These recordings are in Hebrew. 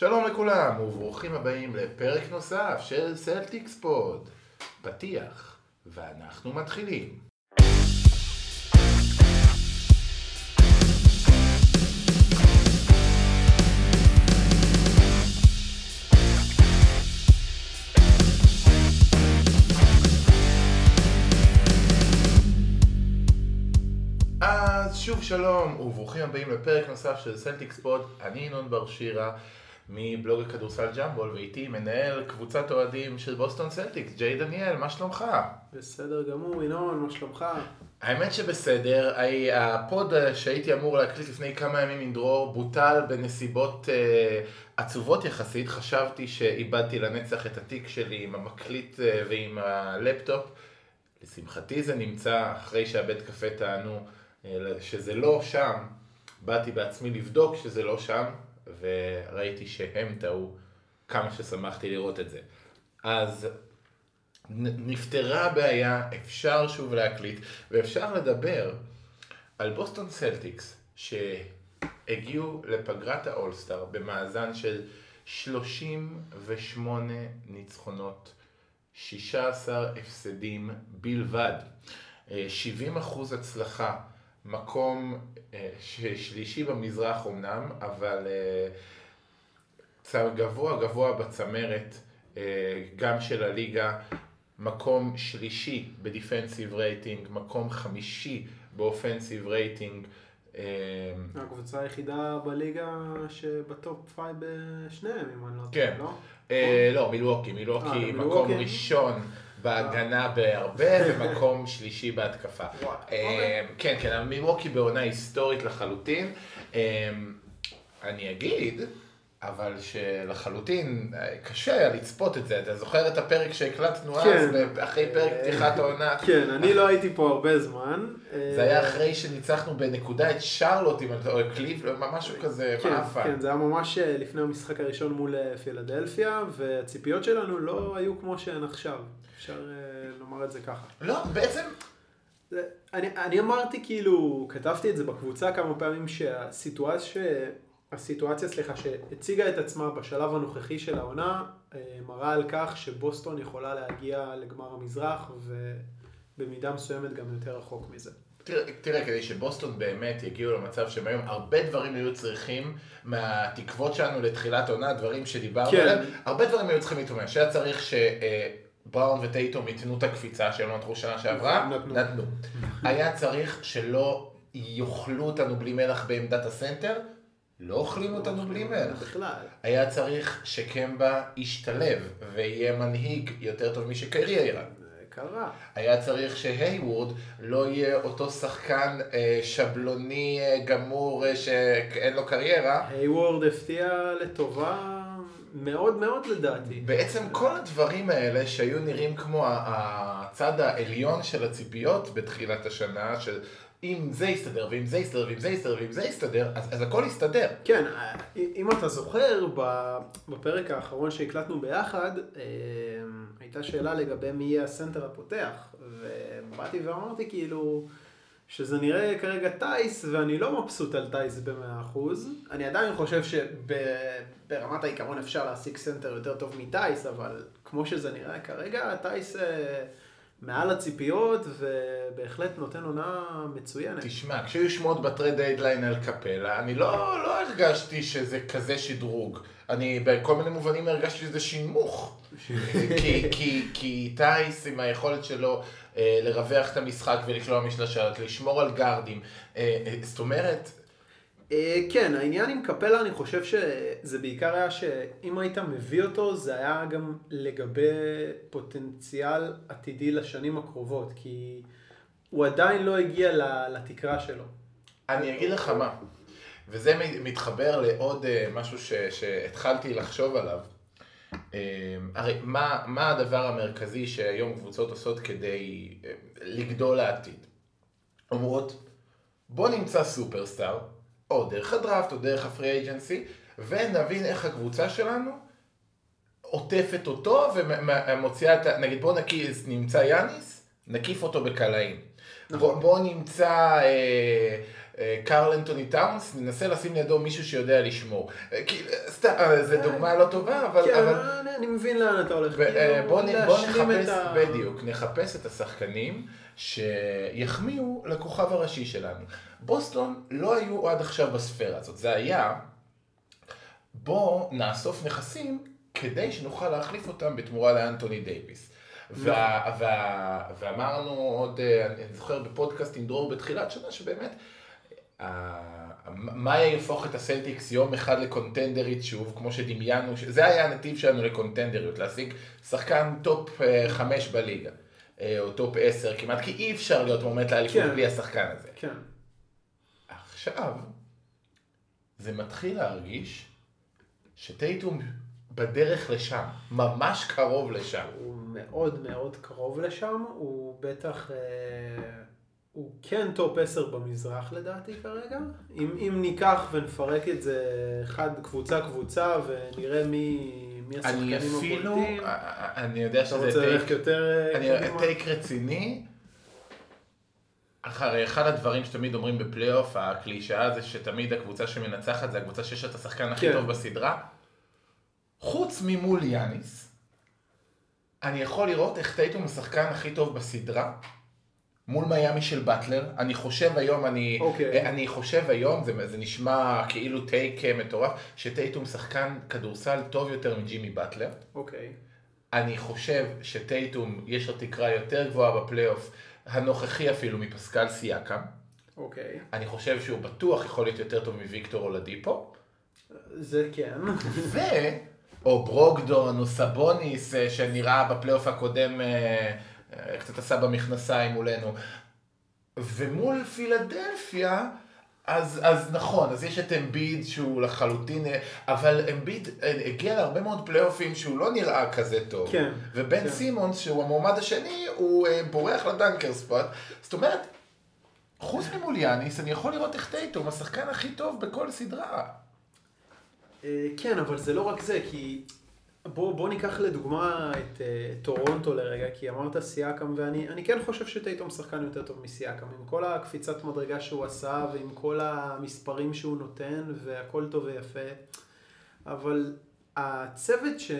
שלום לכולם, וברוכים הבאים לפרק נוסף של סלטיקס pod. פתיח, ואנחנו מתחילים. אז שוב שלום, וברוכים הבאים לפרק נוסף של סלטיקס pod. אני ינון בר שירה. מבלוג הכדורסל ג'אמפבול, ואיתי מנהל קבוצת אוהדים של בוסטון סלטיקס, ג'יי דניאל, מה שלומך? בסדר גמור, ינון, מה שלומך? האמת שבסדר, ה pod שהייתי אמור להקליט לפני כמה ימים עם דרור בוטל בנסיבות אה, עצובות יחסית, חשבתי שאיבדתי לנצח את התיק שלי עם המקליט אה, ועם הלפטופ. לשמחתי זה נמצא אחרי שהבית קפה טענו אה, שזה לא שם, באתי בעצמי לבדוק שזה לא שם, וראיתי שהם טעו, כמה ששמחתי לראות את זה. אז נפתרה הבעיה, אפשר שוב להקליט, ואפשר לדבר על בוסטון סלטיקס, שהגיעו לפגרת האולסטאר במאזן של 38 ניצחונות, 16 הפסדים בלבד, 70 אחוז הצלחה. מקום אה, שלישי במזרח אמנם, אבל אה, גבוה גבוה בצמרת, אה, גם של הליגה, מקום שלישי ב defensive rating, מקום חמישי ב offensive rating. הקבוצה היחידה בליגה שב top five בשניהם, אם אני לא טועה, כן. לא? לא, מילווקי, מילווקי מקום ראשון. בהגנה בהרבה, ומקום שלישי בהתקפה. אה, כן, כן, מילווקי בעונה היסטורית לחלוטין. אה, אני אגיד, אבל שלחלוטין אה, קשה היה לצפות את זה. אתה זוכר את הפרק שהקלטנו אז, כן. אחרי פרק פתיחת העונה? כן, אני לא הייתי פה הרבה זמן. זה היה אחרי שניצחנו בנקודה את שרלוט, או קליף, משהו כזה, כן, מאפה. כן, זה היה ממש לפני המשחק הראשון מול פילדלפיה, והציפיות שלנו לא היו כמו שהן עכשיו. אפשר uh, לומר את זה ככה. לא, בעצם... זה, אני, אני אמרתי כאילו, כתבתי את זה בקבוצה כמה פעמים שהסיטואציה, הסיטואציה, סליחה, שהציגה את עצמה בשלב הנוכחי של העונה, אה, מראה על כך שבוסטון יכולה להגיע לגמר המזרח, ובמידה מסוימת גם יותר רחוק מזה. תראה, תראה, כדי שבוסטון באמת יגיעו למצב שהם היום הרבה דברים היו צריכים מהתקוות שלנו לתחילת עונה, דברים שדיברנו כן. עליהם, הרבה דברים היו צריכים להתממש. שהיה צריך ש... בראון וטייטום ייתנו את הקפיצה שהם לא נתנו שנה שעברה, נתנו. נתנו. היה צריך שלא יאכלו אותנו בלי מלח בעמדת הסנטר, לא אוכלים אותנו בלי מלח. בכלל. היה צריך שקמבה ישתלב ויהיה מנהיג יותר טוב משקיירי היה. קרה. היה צריך שהייוורד לא יהיה אותו שחקן אה, שבלוני אה, גמור אה, שאין לו קריירה. הייוורד הפתיע לטובה מאוד מאוד לדעתי. בעצם כל הדברים האלה שהיו נראים כמו הצד העליון של הציפיות בתחילת השנה, של אם זה יסתדר, ואם זה יסתדר, ואם זה יסתדר, ואם זה יסתדר, אז, אז הכל יסתדר. כן, אם אתה זוכר, בפרק האחרון שהקלטנו ביחד, אה, הייתה שאלה לגבי מי יהיה הסנטר הפותח, ובאתי ואמרתי כאילו... שזה נראה כרגע טייס, ואני לא מבסוט על טייס במאה אחוז. אני עדיין חושב שברמת העיקרון אפשר להשיג סנטר יותר טוב מטייס, אבל כמו שזה נראה כרגע, טייס אה, מעל הציפיות, ובהחלט נותן עונה מצוינת. תשמע, כשהיו שמועות ב trade deadline על קפלה, אני לא, לא הרגשתי שזה כזה שדרוג. אני בכל מיני מובנים הרגשתי שזה שנמוך. כי, כי, כי טייס עם היכולת שלו לרווח את המשחק ולקלוע משלשות, לשמור על גארדים, אה, אה, זאת אומרת... כן, העניין עם קפלה, אני חושב שזה בעיקר היה שאם היית מביא אותו, זה היה גם לגבי פוטנציאל עתידי לשנים הקרובות, כי הוא עדיין לא הגיע לתקרה שלו. אני אגיד לך מה, וזה מתחבר לעוד משהו שהתחלתי לחשוב עליו. אמ, הרי מה, מה הדבר המרכזי שהיום קבוצות עושות כדי אמ, לגדול לעתיד? אומרות, בוא נמצא סופרסטאר, או דרך הדראפט או דרך הפרי אייג'נסי, ונבין איך הקבוצה שלנו עוטפת אותו ומוציאה את ה... נגיד בוא נקיס, נמצא יאניס, נקיף אותו בקלעים. נכון. בוא, בוא נמצא... אה, אה, קרל אנטוני טאונס, ננסה לשים לידו מישהו שיודע לשמור. אה, אה, סתם, אה, זו דוגמה לא טובה, אבל... כן. אני- מבין לאן אתה הולך. אה, כאילו, בוא נחפש, בדיוק, נחפש את השחקנים שיחמיאו לכוכב הראשי שלנו. בוסטון לא היו עד עכשיו בספירה הזאת, זה היה בוא נאסוף נכסים כדי שנוכל להחליף אותם בתמורה לאנטוני דייוויס. וה, וה, ואמרנו עוד, אה, אני זוכר בפודקאסט עם דרור בתחילת שנה, שבאמת, מה יהפוך את הסלטיקס יום אחד לקונטנדרית שוב, כמו שדמיינו, זה היה הנתיב שלנו לקונטנדריות, להשיג שחקן top אה, חמש בליגה, אה, או top עשר כמעט, כי אי אפשר להיות מועמד לאליפות כן. בלי השחקן הזה. כן. עכשיו, זה מתחיל להרגיש שטייטום בדרך לשם, ממש קרוב לשם. הוא מאוד מאוד קרוב לשם, הוא בטח, אה, הוא כן top 10 במזרח לדעתי כרגע. אם, אם ניקח ונפרק את זה אחד קבוצה קבוצה ונראה מי, מי השחקנים אני אפילו, הבולטים. אני יודע שזה רוצה ללכת take, יותר אה, אני? take רציני. אחרי אחד הדברים שתמיד אומרים בפלייאוף, הקלישאה זה שתמיד הקבוצה שמנצחת זה הקבוצה שיש את השחקן הכי כן. טוב בסדרה. חוץ ממול יאניס, אני יכול לראות איך טייטום השחקן הכי טוב בסדרה. מול מיאמי של באטלר, אני חושב היום, אני, אוקיי. אני חושב היום, זה, זה נשמע כאילו take אה, מטורף, שטייטום שחקן כדורסל טוב יותר מג'ימי באטלר. אוקיי. אני חושב שטייטום יש לו תקרה יותר גבוהה בפלייאוף, הנוכחי אפילו מפסקל סיאקם. אוקיי. אני חושב שהוא בטוח יכול להיות יותר טוב מוויקטור אולדיפו. זה כן. ו... או ברוקדון, או סבוניס, אה, שנראה בפלייאוף הקודם, אה, אה, קצת עשה במכנסיים מולנו. ומול פילדלפיה, אז, אז נכון, אז יש את אמביד שהוא לחלוטין, אה, אבל אמביד אה, הגיע להרבה מאוד פלייאופים שהוא לא נראה כזה טוב. כן, ובן כן. סימונס, שהוא המועמד השני, הוא בורח ל dunker spot. זאת אומרת, חוץ ממול יאניס, אני יכול לראות איך טייטום, השחקן הכי טוב בכל סדרה. כן, אבל זה לא רק זה, כי בוא, בוא ניקח לדוגמה את אה, טורונטו לרגע, כי אמרת סיאקם, ואני אני כן חושב שטייטום שחקן יותר טוב מסיאקם, עם כל הקפיצת מדרגה שהוא עשה, ועם כל המספרים שהוא נותן, והכל טוב ויפה, אבל הצוות ש...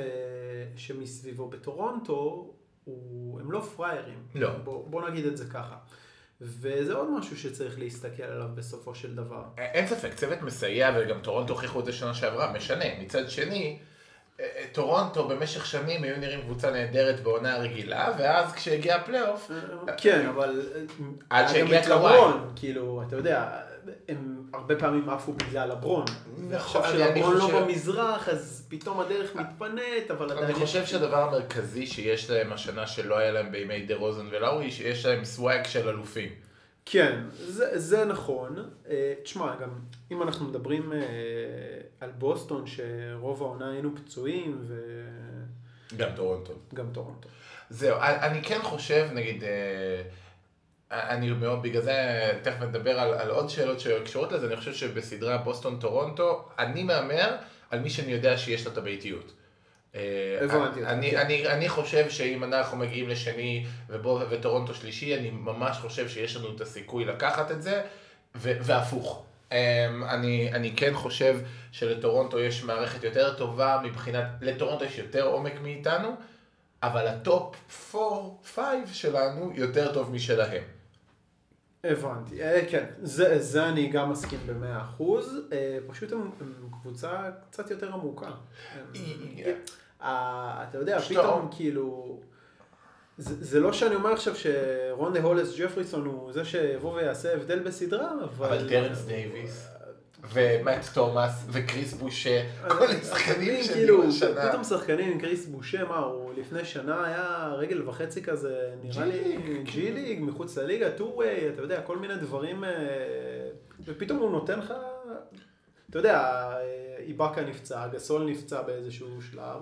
שמסביבו בטורונטו, הוא... הם לא פראיירים. לא. בוא, בוא נגיד את זה ככה. וזה עוד משהו שצריך להסתכל עליו בסופו של דבר. אין ספק, צוות מסייע, וגם טורונטו הוכיחו את זה שנה שעברה, משנה. מצד שני, טורונטו במשך שנים היו נראים קבוצה נהדרת בעונה הרגילה, ואז כשהגיע הפלייאוף, כן, אבל... עד שהגיע קוואי. כאילו, אתה יודע, הם הרבה פעמים עפו בגלל לברון. נכון, עכשיו שלברון לא במזרח, אז פתאום הדרך מתפנית, אבל עדיין... אני חושב שהדבר המרכזי שיש להם השנה שלא היה להם בימי דה רוזן ולאורי, שיש להם swag של אלופים. כן, זה, זה נכון. אה, תשמע, גם אם אנחנו מדברים אה, על בוסטון, שרוב העונה היינו פצועים, גם טורונטו. וגם טורונטו. זהו, אני אני כן חושב, נגיד, אה, אני מאוד, בגלל זה תכף נדבר על, על עוד שאלות שקשורות לזה, אני חושב שבסדרה בוסטון-טורונטו, אני מהמר על מי שאני יודע שיש לו את הביתיות. אה, הבנתי אני, כן. אני, אני חושב שאם אנחנו מגיעים לשני ובו, וטורונטו שלישי, אני ממש חושב שיש לנו את הסיכוי לקחת את זה, ו, והפוך. אה, אני, אני כן חושב שלטורונטו יש מערכת יותר טובה מבחינת, לטורונטו יש יותר עומק מאיתנו, אבל ה top 4-5 שלנו יותר טוב משלהם. הבנתי, אה, כן, זה, זה אני גם מסכים במאה אחוז, אה, פשוט הם, הם קבוצה קצת יותר עמוקה. אה, אתה יודע, שאתה- פתאום כאילו, זה, זה לא שאני אומר עכשיו שרונדיי הוליס ג'פרסון הוא זה שיבוא ויעשה הבדל בסדרה, אבל... אבל טרנס דייוויס, ומט תומאס, וקריס בושה, כל השחקנים שחקנים, שנהיו כאילו, השנה. פתאום שחקנים עם קריס בושה, מה, הוא לפני שנה היה רגל וחצי כזה, נראה לי G League, מחוץ לליגה, two-way, אתה יודע, כל מיני דברים, אה, ופתאום הוא נותן לך, אתה יודע, אה, איבאקה נפצע, גסול נפצע באיזשהו שלב,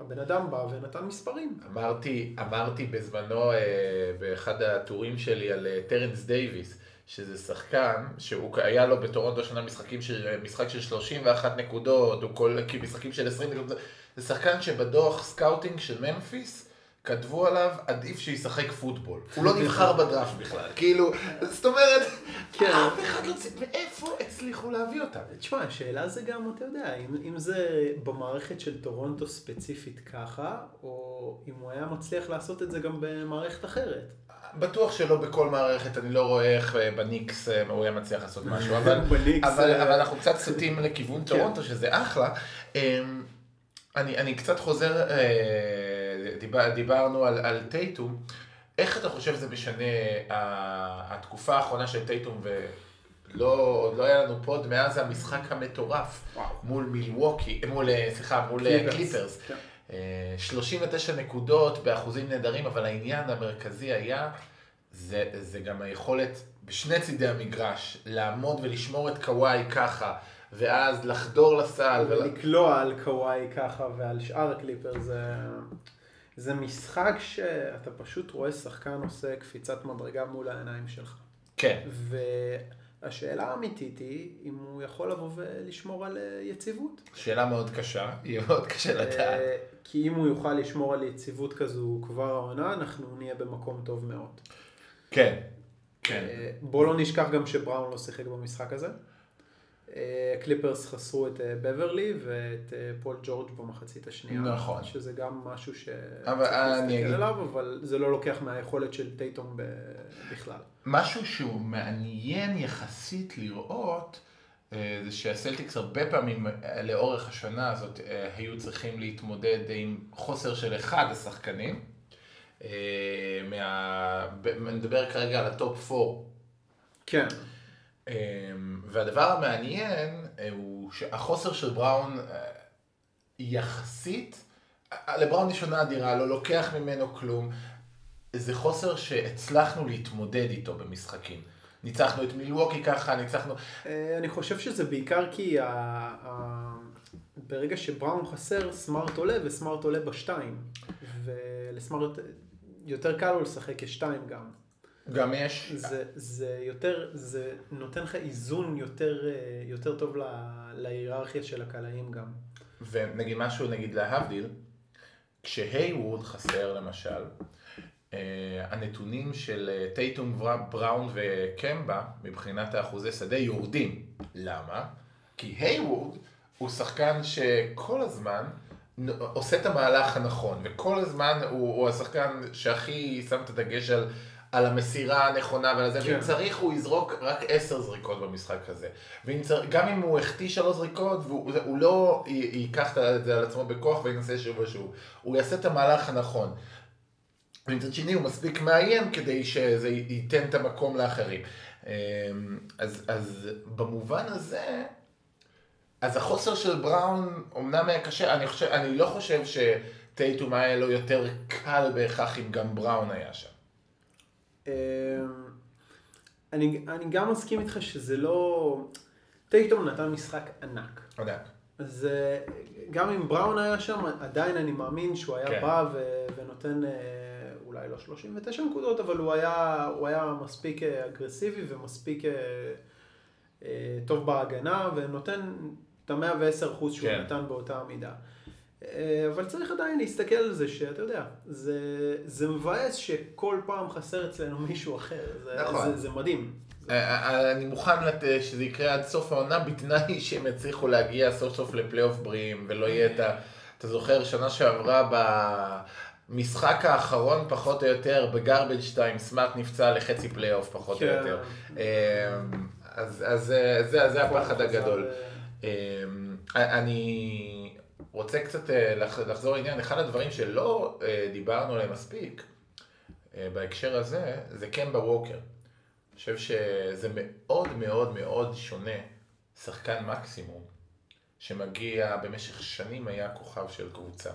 הבן אדם בא ונתן מספרים. אמרתי, אמרתי בזמנו אה, באחד הטורים שלי על אה, טרנס דייוויס, שזה שחקן שהוא היה לו בטורונטו שנה משחקים של, משחק של 31 נקודות, או כל, כאילו משחקים של 20 נקודות, זה שחקן שבדוח scouting של ממפיס כתבו עליו, עדיף שישחק פוטבול. הוא לא נבחר בדראפט בכלל. כאילו, זאת אומרת, כן. אף אחד לא... צ- מאיפה הצליחו להביא אותם? תשמע, השאלה זה גם, אתה יודע, אם, אם זה במערכת של טורונטו ספציפית ככה, או אם הוא היה מצליח לעשות את זה גם במערכת אחרת. בטוח שלא בכל מערכת, אני לא רואה איך אה, בניקס אה, הוא היה מצליח לעשות משהו, אבל, אבל, אה, אבל אנחנו קצת סוטים לכיוון כן. טורונטו, שזה אחלה. אמ, אני, אני קצת חוזר, דיבר, דיברנו על, על טייטום, איך אתה חושב זה משנה התקופה האחרונה של טייטום, ולא עוד לא היה לנו pod מאז המשחק המטורף וואו. מול מילווקי, מול, סליחה, מול קליפרס. קליפרס. כן. אה, 39 נקודות באחוזים נהדרים, אבל העניין המרכזי היה, זה, זה גם היכולת בשני צידי המגרש, לעמוד ולשמור את קוואי ככה, ואז לחדור לסל. ול... ולקלוע על קוואי ככה ועל שאר הקליפר זה, זה משחק שאתה פשוט רואה שחקן עושה קפיצת מדרגה מול העיניים שלך. כן, והשאלה האמיתית היא אם הוא יכול לבוא ולשמור על אה, יציבות. שאלה מאוד קשה, יהיה מאוד קשה לדעת. אה, כי אם הוא יוכל לשמור על יציבות כזו כבר העונה, אנחנו נהיה במקום טוב מאוד. כן, כן. אה, בוא לא נשכח גם שבראון לא שיחק במשחק הזה. אה, קליפרס חסרו את אה, בברלי ואת אה, פול ג'ורג' במחצית השנייה. נכון. שזה גם משהו שצריך אבל אני להסתכל אגיד- עליו, אבל זה לא לוקח מהיכולת של טייטום בכלל. משהו שהוא מעניין יחסית לראות, אה, זה שהסלטיקס הרבה פעמים לאורך השנה הזאת היו צריכים להתמודד עם חוסר של אחד השחקנים. מה... אני מדבר כרגע על ה top 4. כן. והדבר המעניין אה, הוא שהחוסר של בראון אה, יחסית, אה, לבראון יש עונה אדירה, לא לוקח ממנו כלום. זה חוסר שהצלחנו להתמודד איתו במשחקים. ניצחנו את מילווקי ככה, ניצחנו... אני חושב שזה בעיקר כי. ה... ברגע שבראון חסר, סמארט עולה וסמארט עולה בשתיים. ולסמארט יותר קל לו לשחק כשתיים גם. גם יש... זה, זה יותר, זה נותן לך איזון יותר, אה, יותר טוב ל, להיררכיה של הקלעים גם. ונגיד משהו, נגיד להבדיל, כשהייווד חסר למשל, אה, הנתונים של אה, טייטום, בר- בראון וקמבה מבחינת האחוזי שדה יורדים. למה? כי הייווד הוא שחקן שכל הזמן עושה את המהלך הנכון, וכל הזמן הוא, הוא השחקן שהכי שם את הדגש על, על המסירה הנכונה ועל זה, כן. ואם צריך הוא יזרוק רק עשר זריקות במשחק הזה. צריך, גם אם הוא החטיא שלוש זריקות, והוא הוא לא י- ייקח את זה על עצמו בכוח וינסה שוב ושוב. הוא יעשה את המהלך הנכון. ומצד שני הוא מספיק מאיים כדי שזה ייתן את המקום לאחרים. אמ, אז, אז במובן הזה, אז החוסר של בראון אמנם היה קשה, אני, חושב, אני לא חושב שטייטום היה לו יותר קל בהכרח אם גם בראון היה שם. אה, אני, אני גם מסכים איתך שזה לא... טייטום נתן משחק ענק. ענק. אז אה, גם אם בראון היה שם, עדיין אני מאמין שהוא היה כן. בא ו- ונותן אה, אולי לא 39 נקודות, אבל הוא היה, הוא היה מספיק אה, אגרסיבי ומספיק טוב בהגנה, ונותן את ה-110 אחוז שהוא כן. נתן באותה המידה. אה, אבל צריך עדיין להסתכל על זה שאתה יודע, זה, זה מבאס שכל פעם חסר אצלנו מישהו אחר, זה, נכון. זה, זה מדהים. אה, אני מוכן לת- שזה יקרה עד סוף העונה בתנאי שהם יצליחו להגיע סוף סוף לפלייאוף בריאים ולא יהיה את ה... אתה זוכר שנה שעברה במשחק האחרון פחות או יותר ב garbage time סמארט נפצע לחצי פלייאוף פחות או כן. יותר. אה, אז, אז זה, הפחד הגדול. אה, אני רוצה קצת אה, לח- לחזור לעניין, אחד הדברים שלא אה, דיברנו עליהם מספיק אה, בהקשר הזה, זה קמבה ווקר. אני חושב שזה מאוד מאוד מאוד שונה, שחקן מקסימום, שמגיע במשך שנים היה כוכב של קבוצה.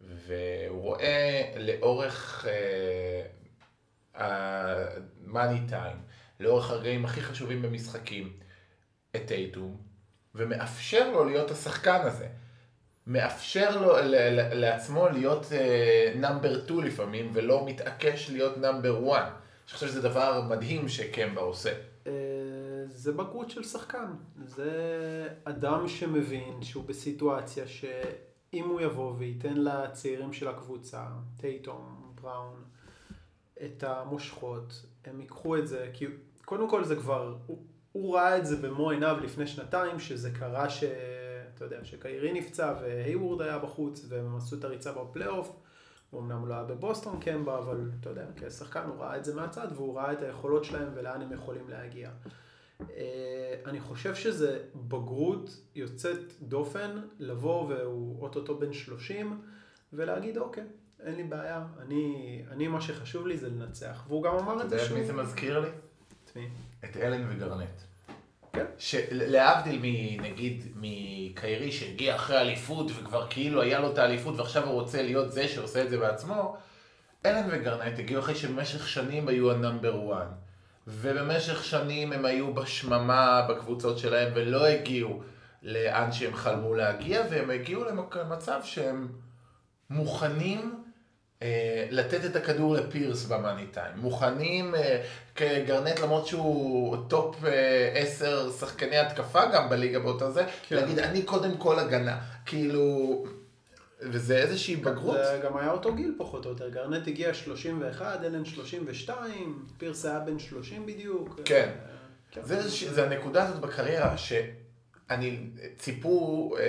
והוא רואה לאורך ה-money time, לאורך הרגעים הכי חשובים במשחקים, את טייטום, ומאפשר לו להיות השחקן הזה. מאפשר לו לעצמו להיות נאמבר 2 לפעמים, ולא מתעקש להיות נאמבר 1. אני חושב שזה דבר מדהים שקמבה עושה. אה, זה בגרות של שחקן. זה אדם שמבין שהוא בסיטואציה אם הוא יבוא וייתן לצעירים של הקבוצה, טייטום, בראון, את המושכות, הם ייקחו את זה, כי קודם כל זה כבר, הוא, הוא ראה את זה במו עיניו לפני שנתיים, שזה קרה ש... אתה יודע, שקיירי נפצע והייוורד היה בחוץ, והם עשו את הריצה בפלייאוף. הוא אמנם לא היה בבוסטון קמבה, אבל אתה יודע, כשחקן הוא ראה את זה מהצד, והוא ראה את היכולות שלהם ולאן הם יכולים להגיע. אה, אני חושב שזה בגרות יוצאת דופן, לבוא והוא אוטוטו בן 30, ולהגיד אוקיי, אין לי בעיה, אני, אני מה שחשוב לי זה לנצח. והוא גם אמר את זה אתה יודע שהוא... מי זה מזכיר לי? את מי? את אלן וגרנט. כן. שלהבדיל מנגיד מקיירי שהגיע אחרי אליפות וכבר כאילו היה לו את האליפות ועכשיו הוא רוצה להיות זה שעושה את זה בעצמו, אלן וגרנט הגיעו אחרי שבמשך שנים היו ה number 1 ובמשך שנים הם היו בשממה בקבוצות שלהם ולא הגיעו לאן שהם חלמו להגיע והם הגיעו למצב שהם מוכנים לתת את הכדור לפירס במאני טיים. מוכנים, אה, כגרנט למרות שהוא top אה, 10 שחקני התקפה גם בליגה באותה זה, כן. להגיד אני קודם כל הגנה. כאילו, וזה איזושהי בגרות. זה גם היה אותו גיל פחות או יותר. גרנט הגיע 31, אלן 32, פירס היה בן 30 בדיוק. כן. אה, כן. זה, איזושהי- זה הנקודה הזאת בקריירה שאני, ציפו, אה,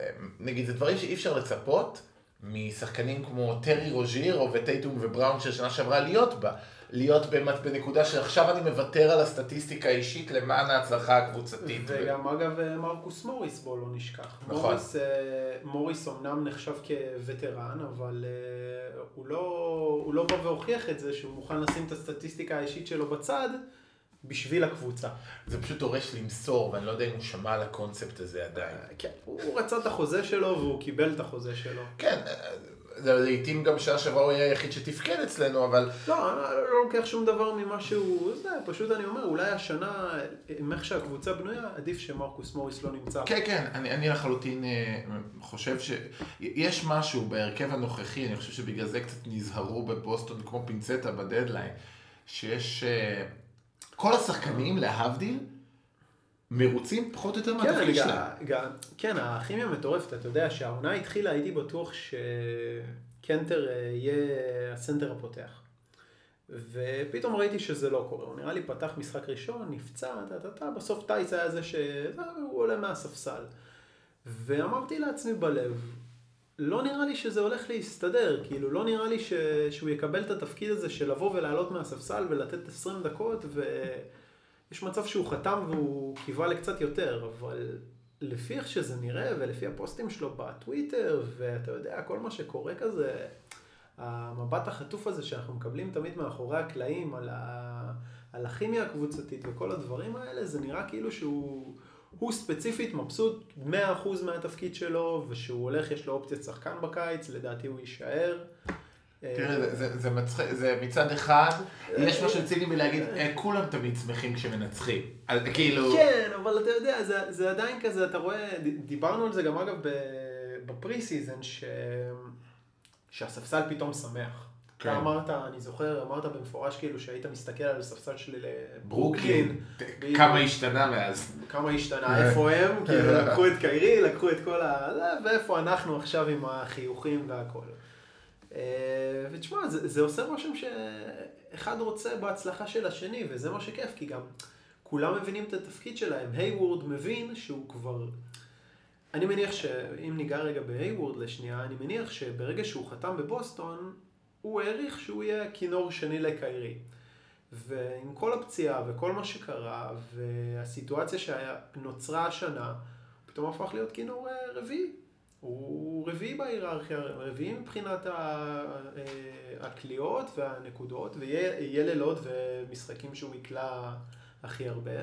אה, נגיד, זה דברים שאי אפשר לצפות משחקנים כמו טרי רוז'יר או וטייטום ובראון של שנה שעברה להיות בה. להיות באמת בנקודה שעכשיו אני מוותר על הסטטיסטיקה האישית למען ההצלחה הקבוצתית. וגם אגב אה, מרקוס מוריס בוא לא נשכח. נכון. מוריס, אה, מוריס אמנם נחשב כווטרן, אבל אה, הוא לא, הוא לא בא והוכיח את זה שהוא מוכן לשים את הסטטיסטיקה האישית שלו בצד בשביל הקבוצה. זה פשוט דורש למסור, ואני לא יודע אם הוא שמע על הקונספט הזה עדיין. כן, הוא רצה את החוזה שלו והוא קיבל את החוזה שלו. כן, זה לעיתים גם שנה שעברה הוא היה היחיד שתפקד אצלנו, אבל לא, אני לא לוקח שום דבר ממה שהוא, זה, פשוט אני אומר, אולי השנה, עם איך שהקבוצה בנויה, עדיף שמרקוס מוריס לא נמצא. כן, כן, אני, אני לחלוטין אה, חושב שיש משהו בהרכב הנוכחי, אני חושב שבגלל זה קצת נזהרו בבוסטון כמו פינצטה בדדליין, שיש... אה, כל השחקנים, להבדיל, מרוצים פחות או יותר כן, מהתפקיד גם- שלהם. כן, הכימיה מטורפת, אתה יודע, שהעונה התחילה, הייתי בטוח שקנטר אה, יהיה הסנטר הפותח. ופתאום ראיתי שזה לא קורה, הוא נראה לי פתח משחק ראשון, נפצע, טה טה טה, בסוף טייס היה זה שהוא עולה מהספסל. ואמרתי לעצמי בלב, לא נראה לי שזה הולך להסתדר, כאילו לא נראה לי ש... שהוא יקבל את התפקיד הזה של לבוא ולעלות מהספסל ולתת 20 דקות, ויש מצב שהוא חתם והוא קיווה לקצת יותר, אבל לפי איך שזה נראה ולפי הפוסטים שלו בטוויטר, ואתה יודע, כל מה שקורה כזה, המבט החטוף הזה שאנחנו מקבלים תמיד מאחורי הקלעים על, ה... על הכימיה הקבוצתית וכל הדברים האלה, זה נראה כאילו שהוא... הוא ספציפית מבסוט 100% מהתפקיד שלו, ושהוא הולך, יש לו אופציית שחקן בקיץ, לדעתי הוא יישאר. תראה, אה, זה, מצחיק, זה מצד אחד, יש משהו ציני מלהגיד, "אה, כולם תמיד שמחים כשמנצחים. אז כאילו... כן, אבל אתה יודע, זה, זה עדיין כזה, אתה רואה, דיברנו על זה גם אגב ב pre-season, ש... שהספסל פתאום שמח. כן. אתה אמרת, אני זוכר, אמרת במפורש כאילו שהיית מסתכל על הספסל שלי ברוקלין, לברוקלין. כמה השתנה מאז. כמה השתנה, איפה הם, כאילו לקחו את קיירי, לקחו את כל ה... זה, ואיפה אנחנו עכשיו עם החיוכים והכל. אה, ותשמע, זה, זה עושה רושם שאחד רוצה בהצלחה של השני, וזה מה שכיף, כי גם כולם מבינים את התפקיד שלהם. היוורד מבין שהוא כבר... אני מניח שאם ניגע רגע בהיוורד לשנייה, אני מניח שברגע שהוא חתם בבוסטון, הוא העריך שהוא יהיה כינור שני לקיירי. ועם כל הפציעה וכל מה שקרה, והסיטואציה שנוצרה השנה, פתאום הפך להיות כינור אה, רביעי. הוא רביעי בהיררכיה, רביעי מבחינת אה, הקליעות והנקודות, ויהיה לילות ומשחקים שהוא יקלע הכי הרבה.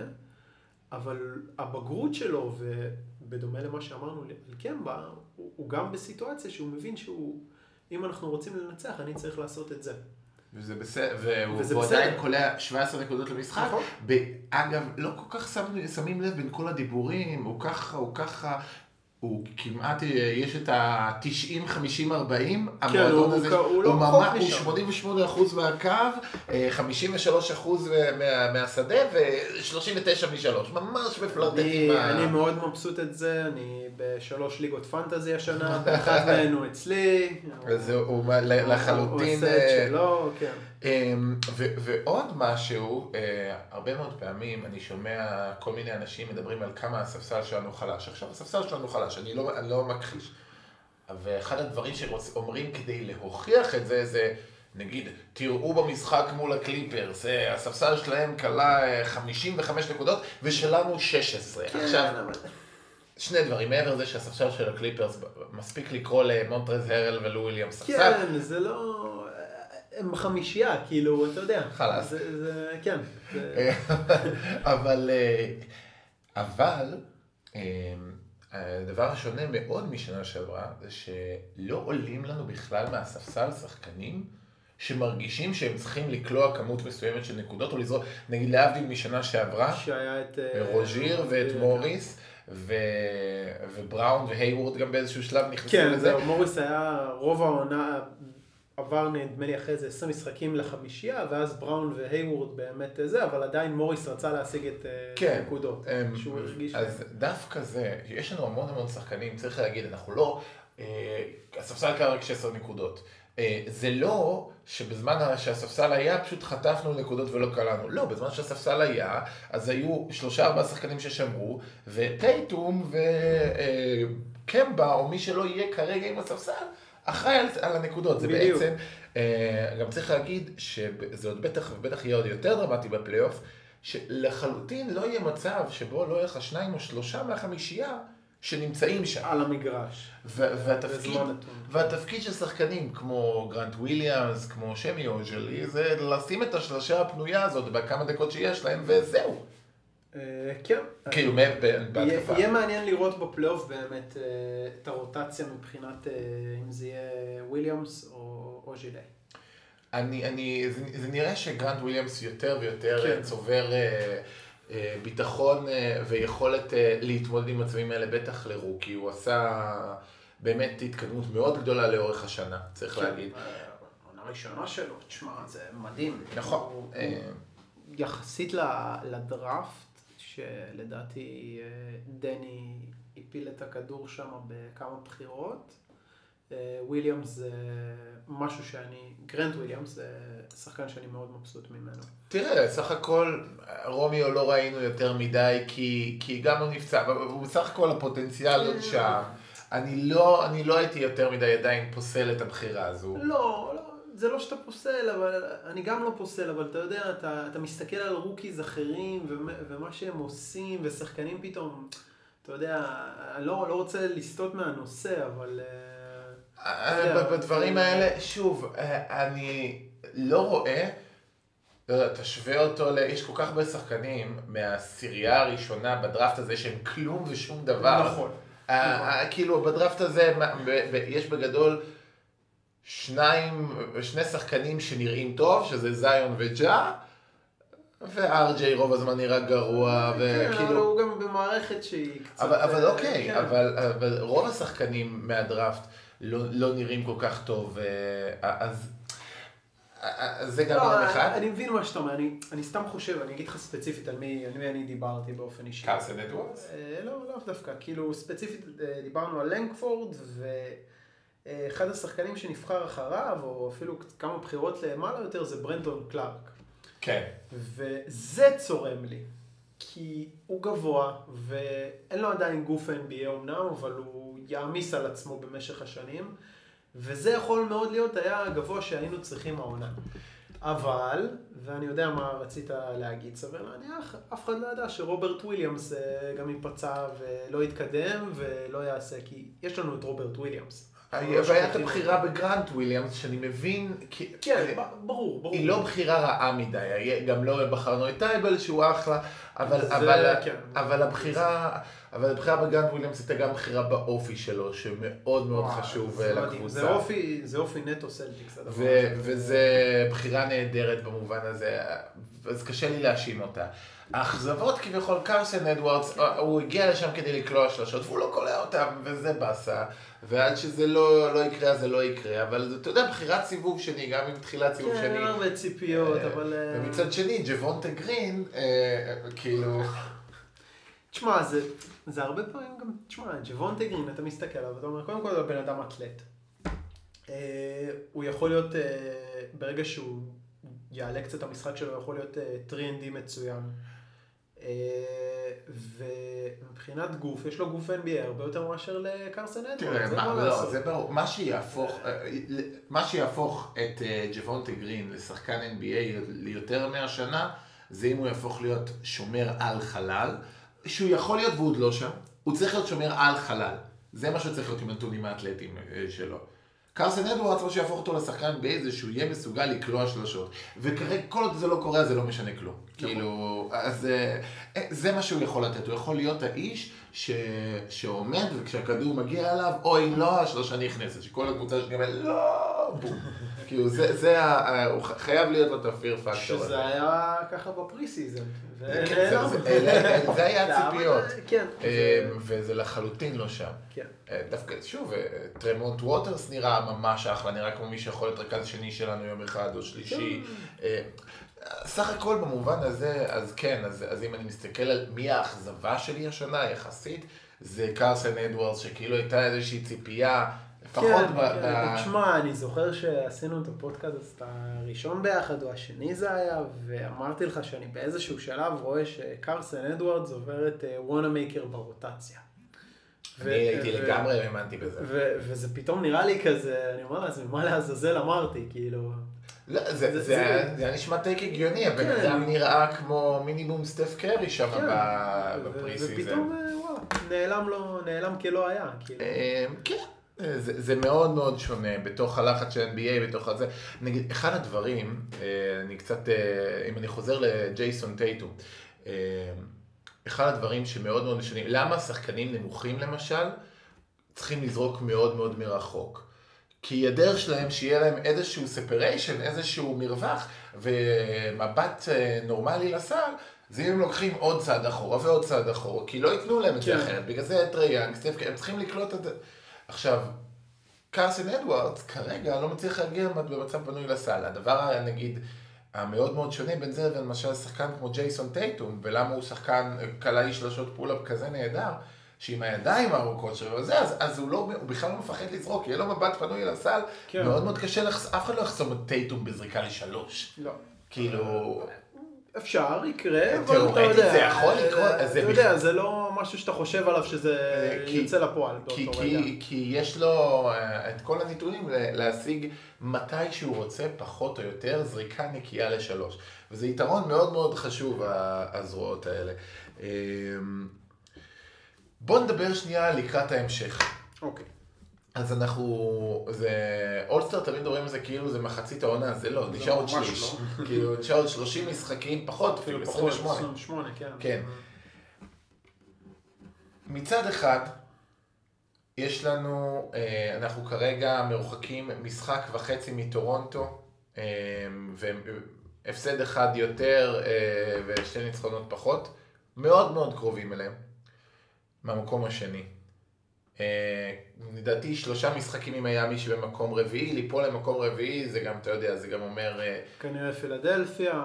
אבל הבגרות שלו, ובדומה למה שאמרנו על קמבה, הוא, הוא גם בסיטואציה שהוא מבין שהוא, אם אנחנו רוצים לנצח, אני צריך לעשות את זה. וזה בסדר, והוא וזה בסדר. עדיין קולע 17 נקודות למשחק. נכון. אגב, לא כל כך שמים, שמים לב בין כל הדיבורים, הוא ככה, הוא ככה. הוא כמעט, אה, יש את ה-90, 50, 40, כן, המועדון הוא- הזה, הוא לא הוא רחוק ממש- הוא משם. 88 אחוז מהקו, אה, 53 אחוז מה- מהשדה ו-39 משלוש, ממש בפלרטט אני, ה... אני מאוד מבסוט את זה, אני בשלוש ליגות פנטזי השנה, באחת מהן הוא אצלי. אז הוא- הוא הוא- לחלוטין... הוא עושה אה, את שלו, כן. אמ, ועוד משהו, אה, הרבה מאוד פעמים אני שומע כל מיני אנשים מדברים על כמה הספסל שלנו חלש. עכשיו הספסל שלנו חלש, אני לא, אני לא מכחיש. ואחד הדברים שאומרים כדי להוכיח את זה, זה נגיד, תראו במשחק מול הקליפרס, אה, הספסל שלהם כלה אה, 55 נקודות ושלנו 16. כן, עכשיו, אבל- שני דברים, מעבר לזה שהספסל של הקליפרס, מספיק לקרוא למונטרז הרל ולו וויליאם ספסל. כן, זה לא... הם חמישייה, כאילו, אתה יודע. חלאס. זה, זה, כן. זה... אבל, אה, אבל, אה, הדבר השונה מאוד משנה שעברה, זה שלא עולים לנו בכלל מהספסל שחקנים שמרגישים שהם צריכים לקלוע כמות מסוימת של נקודות, או לזרוק, נגיד להבדיל משנה שעברה, שהיה את... אה, רוז'יר ואת כן. מוריס, ו... ובראון והייוורד גם באיזשהו שלב נכנסו כן, לזה. זהו, מוריס היה רוב העונה, עבר נדמה לי אחרי זה 20 משחקים לחמישייה, ואז בראון והייוורד באמת זה, אבל עדיין מוריס רצה להשיג את אה, כן. הנקודות. אמ, שהוא הרגיש... אז דווקא זה, יש לנו המון המון שחקנים, צריך להגיד, אנחנו לא, אה, הספסל קרה רק 16 נקודות. אה, זה לא שבזמן שהספסל היה פשוט חטפנו נקודות ולא קלענו. לא, בזמן שהספסל היה, אז היו שלושה ארבעה שחקנים ששמרו, וטייטום וקמבה, או מי שלא יהיה כרגע עם הספסל, אחראי על, על הנקודות. זה בדיוק. בעצם, אה, גם צריך להגיד שזה עוד בטח ובטח יהיה עוד יותר דרמטי בפלייאוף, שלחלוטין לא יהיה מצב שבו לא יהיה לך שניים או שלושה מהחמישייה שנמצאים שם. על המגרש. ו- והתפקיד. והתפקיד של שחקנים כמו גרנט וויליאמס, כמו סמי אוג'לי, זה לשים את השלושה הפנויה הזאת בכמה דקות שיש להם, וזהו. אה, כן. כאילו, בהתקפה. יהיה מעניין לראות בפלייאוף באמת אה, את הרוטציה מבחינת אה, אם זה יהיה וויליאמס או אוג'לי. אני, אני, זה, זה נראה שגרנט וויליאמס יותר ויותר כן. כן. צובר אה, אה, ביטחון אה, ויכולת אה, להתמודד עם מצבים האלה, בטח ל rookie. הוא עשה באמת התקדמות מאוד גדולה לאורך השנה, צריך להגיד. אה, העונה הראשונה שלו, תשמע, זה מדהים. נכון. הוא- אה, יחסית לדראפט, שלדעתי אה, דני הפיל את הכדור שם בכמה בחירות, אה, וויליאמס זה משהו שאני, גרנט וויליאמס זה שחקן שאני מאוד מבסוט ממנו. תראה, סך הכל, רומיאו לא ראינו יותר מדי, כי, כי גם הוא נפצע, הוא בסך הכל הפוטנציאל עוד שם. אני לא, אני לא הייתי יותר מדי עדיין פוסל את הבחירה הזו. לא, לא, זה לא שאתה פוסל, אבל אני גם לא פוסל, אבל אתה יודע, אתה, אתה מסתכל על rookies אחרים ומה, ומה שהם עושים, ושחקנים פתאום, אתה יודע, לא, לא רוצה לסטות מהנושא, אבל... אה, אה, בדברים האלה, שוב, אה, אני לא רואה, לא יודע, תשווה אותו, ל... יש כל כך הרבה שחקנים מהעשירייה הראשונה בדראפט הזה שהם כלום ושום דבר. נכון. אה, נכון. אה, כאילו בדראפט הזה יש בגדול שניים, שני שחקנים שנראים טוב, שזה זיון וג'ה, וארג'יי רוב הזמן נראה גרוע, כן, אבל וכאילו... הוא גם במערכת שהיא קצת... אבל, אבל אה, אוקיי, כן. אבל, אבל רוב השחקנים מהדראפט לא, לא נראים כל כך טוב, אה, אז אה, אה, זה גם לא, אחד. אני מבין מה שאתה אומר, אני, אני סתם חושב, אני אגיד לך ספציפית על מי, על מי אני דיברתי באופן אישי. קרסן אדוורדס? אה, לא, לאו דווקא, כאילו ספציפית אה, דיברנו על לנקפורד, ואחד השחקנים שנבחר אחריו, או אפילו כמה בחירות למעלה יותר, זה ברנדון קלארק. כן. וזה צורם לי, כי הוא גבוה, ואין לו עדיין גוף NBA אמנם, אבל הוא יעמיס על עצמו במשך השנים, וזה יכול מאוד להיות היה הגבוה שהיינו צריכים העונה. אבל, ואני יודע מה רצית להגיד, סביר להניח, אף אחד לא ידע שרוברט וויליאמס אה, גם ייפצע ולא יתקדם ולא יעשה, כי יש לנו את רוברט וויליאמס. והיה את הבחירה בגרנט וויליאמס, שאני מבין. כן, ב- ברור, ברור. היא לא בחירה רעה מדי, גם לא בחרנו את טייבל שהוא אחלה, אבל, זה- אבל, כן. אבל הבחירה, אבל הבחירה בגרנט וויליאמס הייתה גם בחירה באופי שלו, שמאוד מאוד חשוב אה. לקבוצה. זה אופי, זה אופי נטו סלטיקס. וזה בחירה נהדרת במובן הזה, אז קשה לי להאשים אותה. האכזבות כביכול, קרסן אדוארדס, הוא הגיע לשם כדי לקלוע שלושות, והוא לא קולע אותם, וזה באסה. ועד שזה לא, לא יקרה, אז זה לא יקרה. אבל אתה יודע, בחירת סיבוב שני, גם עם תחילת סיבוב כן, שני. אין הרבה ציפיות, אה, אבל... אה, ומצד שני, ג'וונטה גרין, אה, כאילו... תשמע, זה, זה הרבה פעמים גם, תשמע, ג'וונטה גרין, אתה מסתכל עליו, אתה אומר, קודם כל הוא בן אדם אתלט. אה, הוא יכול להיות, אה, ברגע שהוא יעלה קצת המשחק שלו, יכול להיות אה, 3ND מצוין. אה, ומבחינת גוף, יש לו גוף NBA הרבה יותר מאשר לקרסן אדוארד, תראה, מה, לא. זה ברור, מה שיהפוך, אה, מה שיהפוך את אה, ג'וונטה גרין לשחקן NBA ליותר מהשנה, זה אם הוא יהפוך להיות שומר על חלל, שהוא יכול להיות והוא עוד לא שם, הוא צריך להיות שומר על חלל. זה מה שהוא צריך להיות עם הנתונים האתלטיים אה, שלו. קרסן אדוארדס, מה שיהפוך אותו לשחקן NBA זה שהוא יהיה מסוגל לקלוע שלושות. וכרגע, כל עוד זה לא קורה, זה לא משנה כלום. כאילו, אז אה, אה, זה מה שהוא יכול לתת. הוא יכול להיות האיש ש... שעומד, וכשהכדור מגיע אליו, אוי, לא, השלושה נכנסת. שכל הקבוצה שתקבל, לא, בום. כאילו, זה, זה, הוא חייב להיות לו את ה fear factor. שזה היה ככה ב pre-season. כן, זה- זה- היה הציפיות. כן. אה, וזה לחלוטין לא שם. כן. אה, דווקא, שוב, אה, טרמונט ווטרס נראה ממש אחלה, נראה כמו מי שיכול להיות רכז שני שלנו יום אחד או שלישי. סך הכל במובן הזה, אז כן, אז, אז אם אני מסתכל על מי האכזבה שלי השנה יחסית, זה קרסן אדוארדס, שכאילו הייתה איזושהי ציפייה, לפחות כן, ב... כן. ב... תשמע, אני זוכר שעשינו את הפודקאסט הראשון ביחד, או השני זה היה, ואמרתי לך שאני באיזשהו שלב רואה שקרסן אדוארדס עובר את וואנה מייקר ברוטציה. אני הייתי לגמרי האמנתי בזה. וזה פתאום נראה לי כזה, אני אומר לעצמי, מה לעזאזל אמרתי, כאילו... לא, זה, זה- זה, זה- היה- זה היה נשמע take הגיוני, הבן כן. אדם נראה כמו מינימום סטף קרי שם כן, ב- ו- ב pre-season. ופתאום, אה, וואלה, נעלם נעלם כלא היה, כאילו. אה, כן, זה, זה מאוד מאוד שונה בתוך הלחץ של NBA, בתוך הזה. נגיד, אחד הדברים, אה, אני קצת, אה, אם אני חוזר לג'ייסון טייטום, אה, אחד הדברים שמאוד מאוד משנים, למה שחקנים נמוכים למשל, צריכים לזרוק מאוד מאוד מרחוק. כי הדרך שלהם שיהיה להם איזשהו separation, איזשהו מרווח ומבט אה, נורמלי לסל, זה אם הם לוקחים עוד צעד אחורה ועוד צעד אחורה, כי לא ייתנו להם את זה כן. אחרת. בגלל זה טרי יאנג, סטף קרי, הם צריכים לקלוט את זה. עכשיו, קרסן אדוארדס כרגע לא מצליח להגיע במצב בנוי לסל. הדבר, נגיד, המאוד מאוד שונה בין זה לבין למשל שחקן כמו ג'ייסון טייטום, ולמה הוא שחקן קלעי שלושות pull-up כזה נהדר, שעם הידיים הארוכות שלו וזה, אז, אז הוא, לא, הוא בכלל לא מפחד לזרוק, יהיה לו מבט פנוי לסל, כן. מאוד מאוד קשה, לחס... אף אחד לא יחסום את טייטום בזריקה לשלוש. לא. כאילו, אפשר, יקרה, אבל תיאורטית אתה יודע, זה יכול לקרות, אתה יודע, זה לא משהו שאתה חושב עליו שזה כי- יוצא לפועל כי, באותו רגע. כי, יש לו אה, את כל הנתונים להשיג מתי שהוא רוצה, פחות או יותר, זריקה נקייה לשלוש. וזה יתרון מאוד מאוד חשוב, הזרועות האלה. אה, בואו נדבר שנייה לקראת ההמשך. אוקיי. אז אנחנו, זה, אולסטר תמיד מדברים על זה כאילו זה מחצית העונה, זה לא, נשאר עוד שליש. לא. כאילו, נשאר עוד 30 משחקים, פחות אפילו, אפילו פחות, 28. 28, כן. כן. מצד אחד, יש לנו, אה, אנחנו כרגע מרוחקים משחק וחצי מטורונטו, אה, והפסד אחד יותר אה, ושתי ניצחונות פחות, מאוד מאוד קרובים אליהם, מהמקום השני. אה, לדעתי שלושה משחקים עם מיאמי שבמקום רביעי, ליפול למקום רביעי זה גם, אתה יודע, זה גם אומר אה, כנראה פילדלפיה.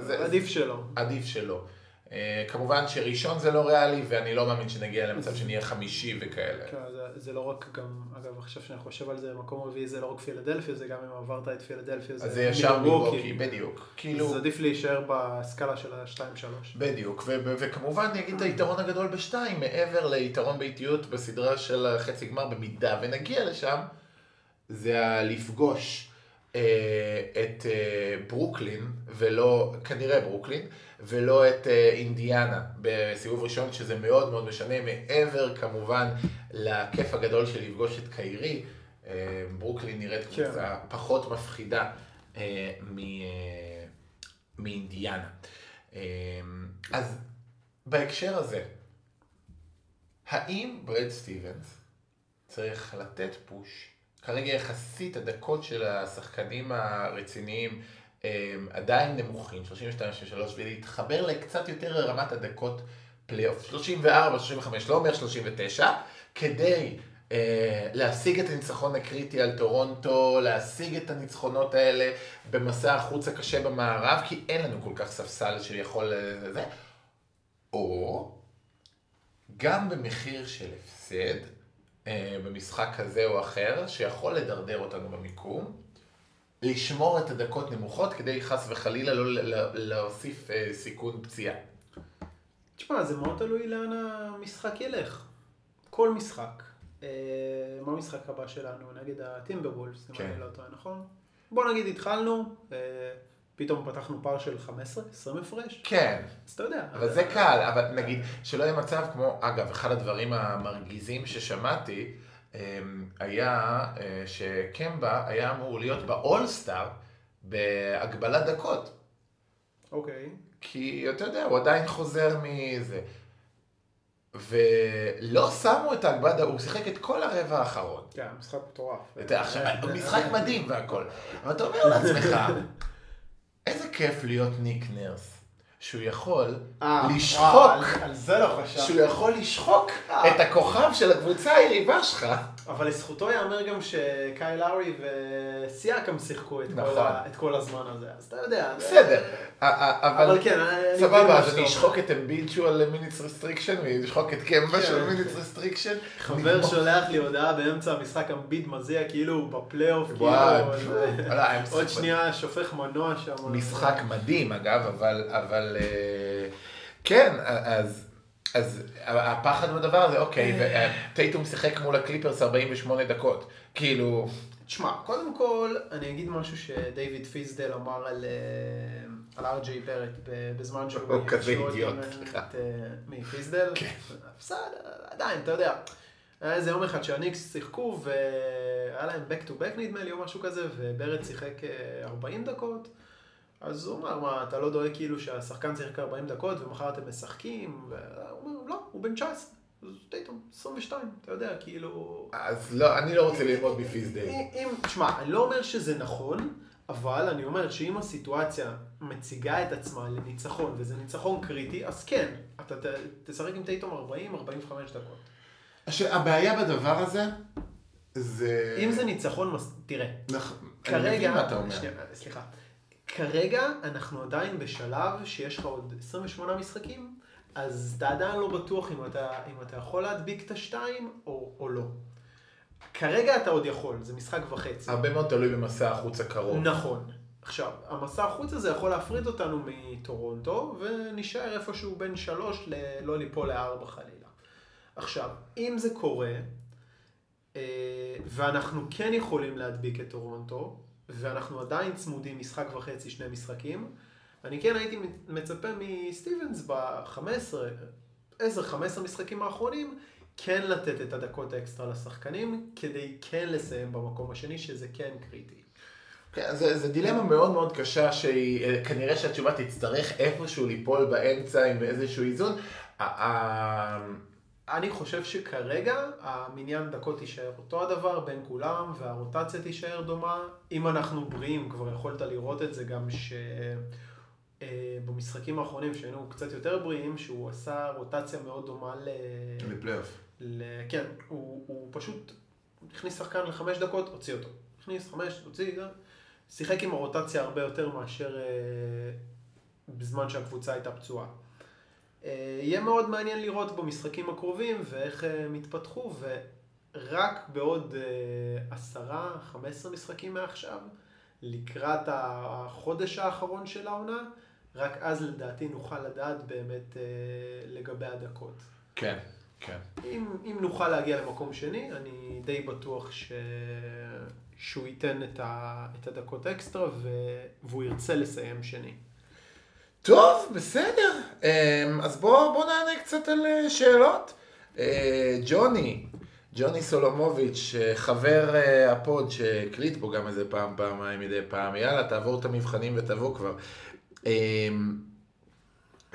זה- עדיף שלא. עדיף שלא. אה, כמובן שראשון זה לא ריאלי, ואני לא מאמין שנגיע למצב שנהיה חמישי וכאלה. כן, זה- זה לא רק גם, אגב, עכשיו שאני חושב על זה, מקום רביעי זה לא רק פילדלפיה, זה גם אם עברת את פילדלפיה, אז זה ישר מילווקי, בדיוק. כאילו, אז עדיף להישאר בסקאלה של ה-2-3. בדיוק. ו- ו- וכמובן, אני אגיד את היתרון הגדול בשתיים, מעבר ליתרון באיטיות בסדרה של החצי גמר, במידה ונגיע לשם, זה הלפגוש את אה, ברוקלין, ולא, כנראה ברוקלין, ולא את אה, אינדיאנה בסיבוב ראשון, שזה מאוד מאוד משנה, מעבר כמובן לכיף הגדול של לפגוש את קיירי, אה, ברוקלין נראית כן. קבוצה פחות מפחידה אה, מ- אה, מאינדיאנה. אז בהקשר הזה, האם ברד סטיבנס צריך לתת פוש, כרגע יחסית הדקות של השחקנים הרציניים עדיין נמוכים, 32-33, ולהתחבר לקצת יותר לרמת הדקות פלייאוף, 34, 35, לא אומר 39, כדי אה, להשיג את הניצחון הקריטי על טורונטו, להשיג את הניצחונות האלה במסע החוץ הקשה במערב, כי אין לנו כל כך ספסל שיכול... אה, זה, או גם במחיר של הפסד, במשחק כזה או אחר, שיכול לדרדר אותנו במיקום, לשמור את הדקות נמוכות כדי חס וחלילה לא להוסיף אה, סיכון פציעה. תשמע, זה מאוד תלוי לאן המשחק ילך. כל משחק. אה, מה המשחק הבא שלנו? נגד הטימברבולס, אם כן. אני לא טועה, נכון? בוא נגיד התחלנו, אה, פתאום פתחנו פער של 15, 20 הפרש, כן, אז אתה יודע. אבל זה קל, אבל נגיד, שלא יהיה מצב כמו, אגב, אחד הדברים המרגיזים ששמעתי, אמ, היה אה, שקמבה היה אמור להיות באולסטאר בהגבלת דקות. אוקיי. כי אתה יודע, הוא עדיין חוזר מזה. ולא שמו את ההגבלת, הוא שיחק את כל הרבע האחרון. כן, משחק מטורף. יודע, עכשיו, משחק מדהים והכל. אבל אתה אומר לעצמך, איזה כיף להיות ניק נרס. שהוא יכול אה, לשחוק, לא. שהוא יכול לשחוק אה. את הכוכב של הקבוצה היריבה שלך. אבל לזכותו ייאמר גם שקאי לאורי וסיאקם שיחקו את, כל, נכון. ה, את כל הזמן הזה, אז אתה יודע. בסדר, אבל אבל כן, סבבה, אז אני. אשחוק את אמביד שהוא על minutes restriction, ואשחוק את קמבה כן. של minutes restriction. חבר שולח לי הודעה באמצע המשחק אמביד מזיע כאילו הוא בפלייאוף, כאילו, עוד. שנייה שופך מנוע שם. משחק מדהים אגב, אבל, אבל אה, כן, אז, אז הפחד בדבר הזה, אוקיי, טייטום שיחק מול הקליפרס 48 דקות, כאילו, תשמע, קודם כל, אני אגיד משהו שדייוויד פיסדל אמר על, אה, על ארג'יי ברט ב- בזמן שהוא... הוא כזה שהוא אידיוט, עם, אה, סליחה. אה, מי, פיסדל? כן. בסדר, עדיין, אתה יודע. היה איזה יום אחד שהניקס שיחקו והיה להם back to back נדמה לי או משהו כזה, וברט שיחק אה, 40 דקות. אז הוא אמר, מה, אתה לא דואג כאילו שהשחקן שיחק 40 דקות ומחר אתם משחקים? והוא אומר, לא, הוא בן 19. אז טייטום, 22, אתה יודע, כאילו... אז לא, אני לא רוצה ללמוד אם, תשמע, אני לא אומר שזה נכון, אבל אני אומר שאם הסיטואציה מציגה את עצמה לניצחון, וזה ניצחון קריטי, אז כן, אתה ת, תשחק עם טייטום 40-45 דקות. הש- הבעיה בדבר הזה, זה... אם זה ניצחון. תראה, נכון, אני מבין מה אתה אומר. שנייה, סליחה, כרגע אנחנו עדיין בשלב שיש לך עוד 28 משחקים, אז אתה עדיין לא בטוח אם אתה, אם אתה יכול להדביק את השתיים או, או לא. כרגע אתה עוד יכול, זה משחק וחצי. הרבה מאוד תלוי במסע החוץ הקרוב. נכון. עכשיו, המסע החוץ הזה יכול להפריד אותנו מטורונטו, ונשאר איפשהו בין שלוש ל... לא ליפול לארבע חלילה. עכשיו, אם זה קורה, אה, ואנחנו כן יכולים להדביק את טורונטו, ואנחנו עדיין צמודים משחק וחצי, שני משחקים, אני כן הייתי מצפה מסטיבנס ב-15, 10-15 משחקים האחרונים, כן לתת את הדקות האקסטרה לשחקנים, כדי כן לסיים במקום השני, שזה כן קריטי. כן, זה, זה דילמה מאוד מאוד קשה שהיא, אה, שהתשובה תצטרך איפשהו ליפול באמצע עם איזשהו איזון. אני חושב שכרגע המניין דקות יישאר אותו הדבר בין כולם והרוטציה תישאר דומה. אם אנחנו בריאים, כבר יכולת לראות את זה גם שבמשחקים האחרונים שהיינו קצת יותר בריאים, שהוא עשה רוטציה מאוד דומה ל... לפלייאוף. ל... כן, הוא, הוא פשוט הכניס שחקן לחמש דקות, הוציא אותו. הכניס חמש, הוציא, זה. שיחק עם הרוטציה הרבה יותר מאשר אה, בזמן שהקבוצה הייתה פצועה. אה, יהיה מאוד מעניין לראות במשחקים הקרובים ואיך אה, הם יתפתחו, ורק בעוד אה, עשרה, חמש עשרה משחקים מעכשיו, לקראת החודש האחרון של העונה, רק אז לדעתי נוכל לדעת באמת לגבי הדקות. כן, כן. אם, אם נוכל להגיע למקום שני, אני די בטוח ש... שהוא ייתן את, ה... את הדקות אקסטרה ו... והוא ירצה לסיים שני. טוב, בסדר. אמ, אז בואו בוא נענה קצת על אה, שאלות. אה, ג'וני, ג'וני סולומוביץ', אה, חבר ה pod שהקליט פה גם איזה פעם, פעמיים מדי פעם, יאללה, תעבור את המבחנים ותבוא כבר. אמ,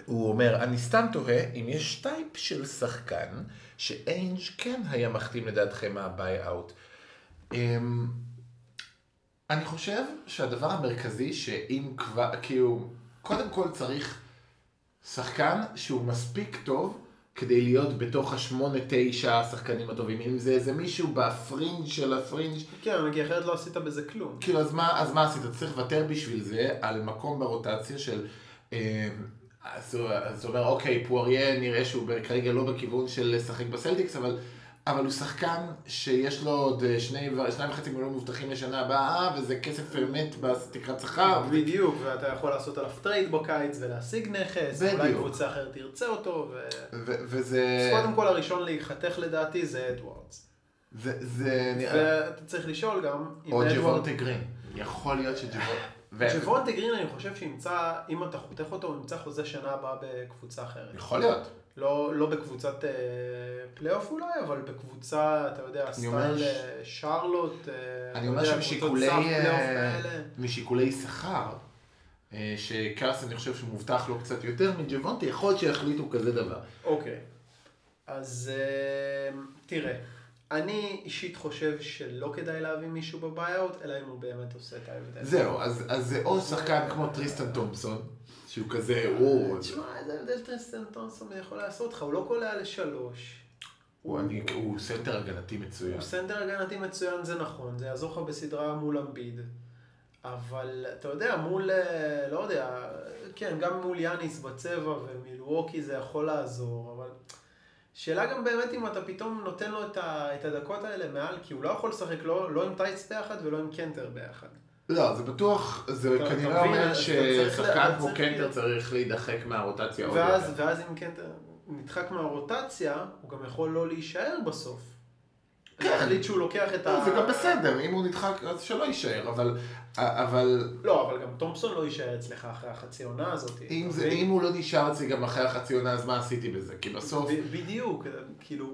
הוא אומר, אני סתם תוהה אם יש type של שחקן שאיינג' כן היה מחתים לדעתכם מה buyout. אמ, אני חושב שהדבר המרכזי שאם כבר, כאילו, קודם כל צריך שחקן שהוא מספיק טוב כדי להיות בתוך השמונה תשע השחקנים הטובים, אם זה איזה מישהו בפרינג' של הפרינג', כן, כי אחרת לא עשית בזה כלום. כאילו אז מה, אז מה עשית? צריך לוותר בשביל זה על מקום ברוטציה של... אה, אז אז הוא אומר, אוקיי, פורייה נראה שהוא כרגע לא בכיוון של לשחק בסלטיקס, אבל, אבל הוא שחקן שיש לו עוד אה, שני, שניים וחצי מיליון מובטחים לשנה הבאה, וזה כסף מת בתקרת שכר. בדיוק, ואתה יכול לעשות עליו trade בקיץ ולהשיג נכס, אולי בדיוק. קבוצה אחרת תרצה אותו, ו... ו- וזה... אז קודם כל הראשון להיחתך לדעתי זה אדוארדס. זה, זה נראה... ואתה צריך לשאול גם, או ג'וונטה גרין. יכול להיות שג'וונטה... ו- ג'וונטה גרין אני חושב שימצא, אם אתה חותך אותו, הוא ימצא חוזה שנה הבאה בקבוצה אחרת. יכול להיות. לא, לא בקבוצת אה, פלייאוף אולי, אבל בקבוצה, אתה יודע, style אה, שרלוט, אה, אני אומר שמשיקולי... אה. משיקולי שכר, שקרסן אני חושב שהוא מובטח לו קצת יותר מג'וונטה, יכול להיות שיחליטו כזה דבר. אוקיי, אז אה, תראה, אני אישית חושב שלא כדאי להביא מישהו ב buyout, אלא אם הוא באמת עושה את ההבדל. זהו, אז, אז זה או שחקן כמו טריסטן תומפסון, שהוא כזה, הוא... תשמע, איזה הבדל טריסטן תומפסון יכול לעשות לך, הוא לא קולע לשלוש. הוא סנטר הגנתי מצוין. הוא סנטר הגנתי מצוין, זה נכון, זה יעזור לך בסדרה מול אמביד. אבל אתה יודע, מול, אה, לא יודע, כן, גם מול יאניס בצבע ומילווקי זה יכול לעזור, אבל שאלה גם באמת אם אתה פתאום נותן לו את, ה, את הדקות האלה מעל, כי הוא לא יכול לשחק לא, לא עם טייס ביחד ולא עם קנטר ביחד. לא, זה בטוח, זה כנראה אומר ששחקן כמו קנטר צריך להידחק מהרוטציה עוד יותר. ואז אם קנטר נדחק מהרוטציה, הוא גם יכול לא להישאר בסוף. כן. להחליט שהוא לוקח את ה... זה גם בסדר, אם הוא נדחק אז שלא יישאר, אבל... אבל לא, אבל גם תומפסון לא יישאר אצלך אחרי החצי עונה הזאת. אם, זה? אם הוא לא נשאר אצלי גם אחרי החצי עונה, אז מה עשיתי בזה? כי בסוף... בדיוק, כאילו,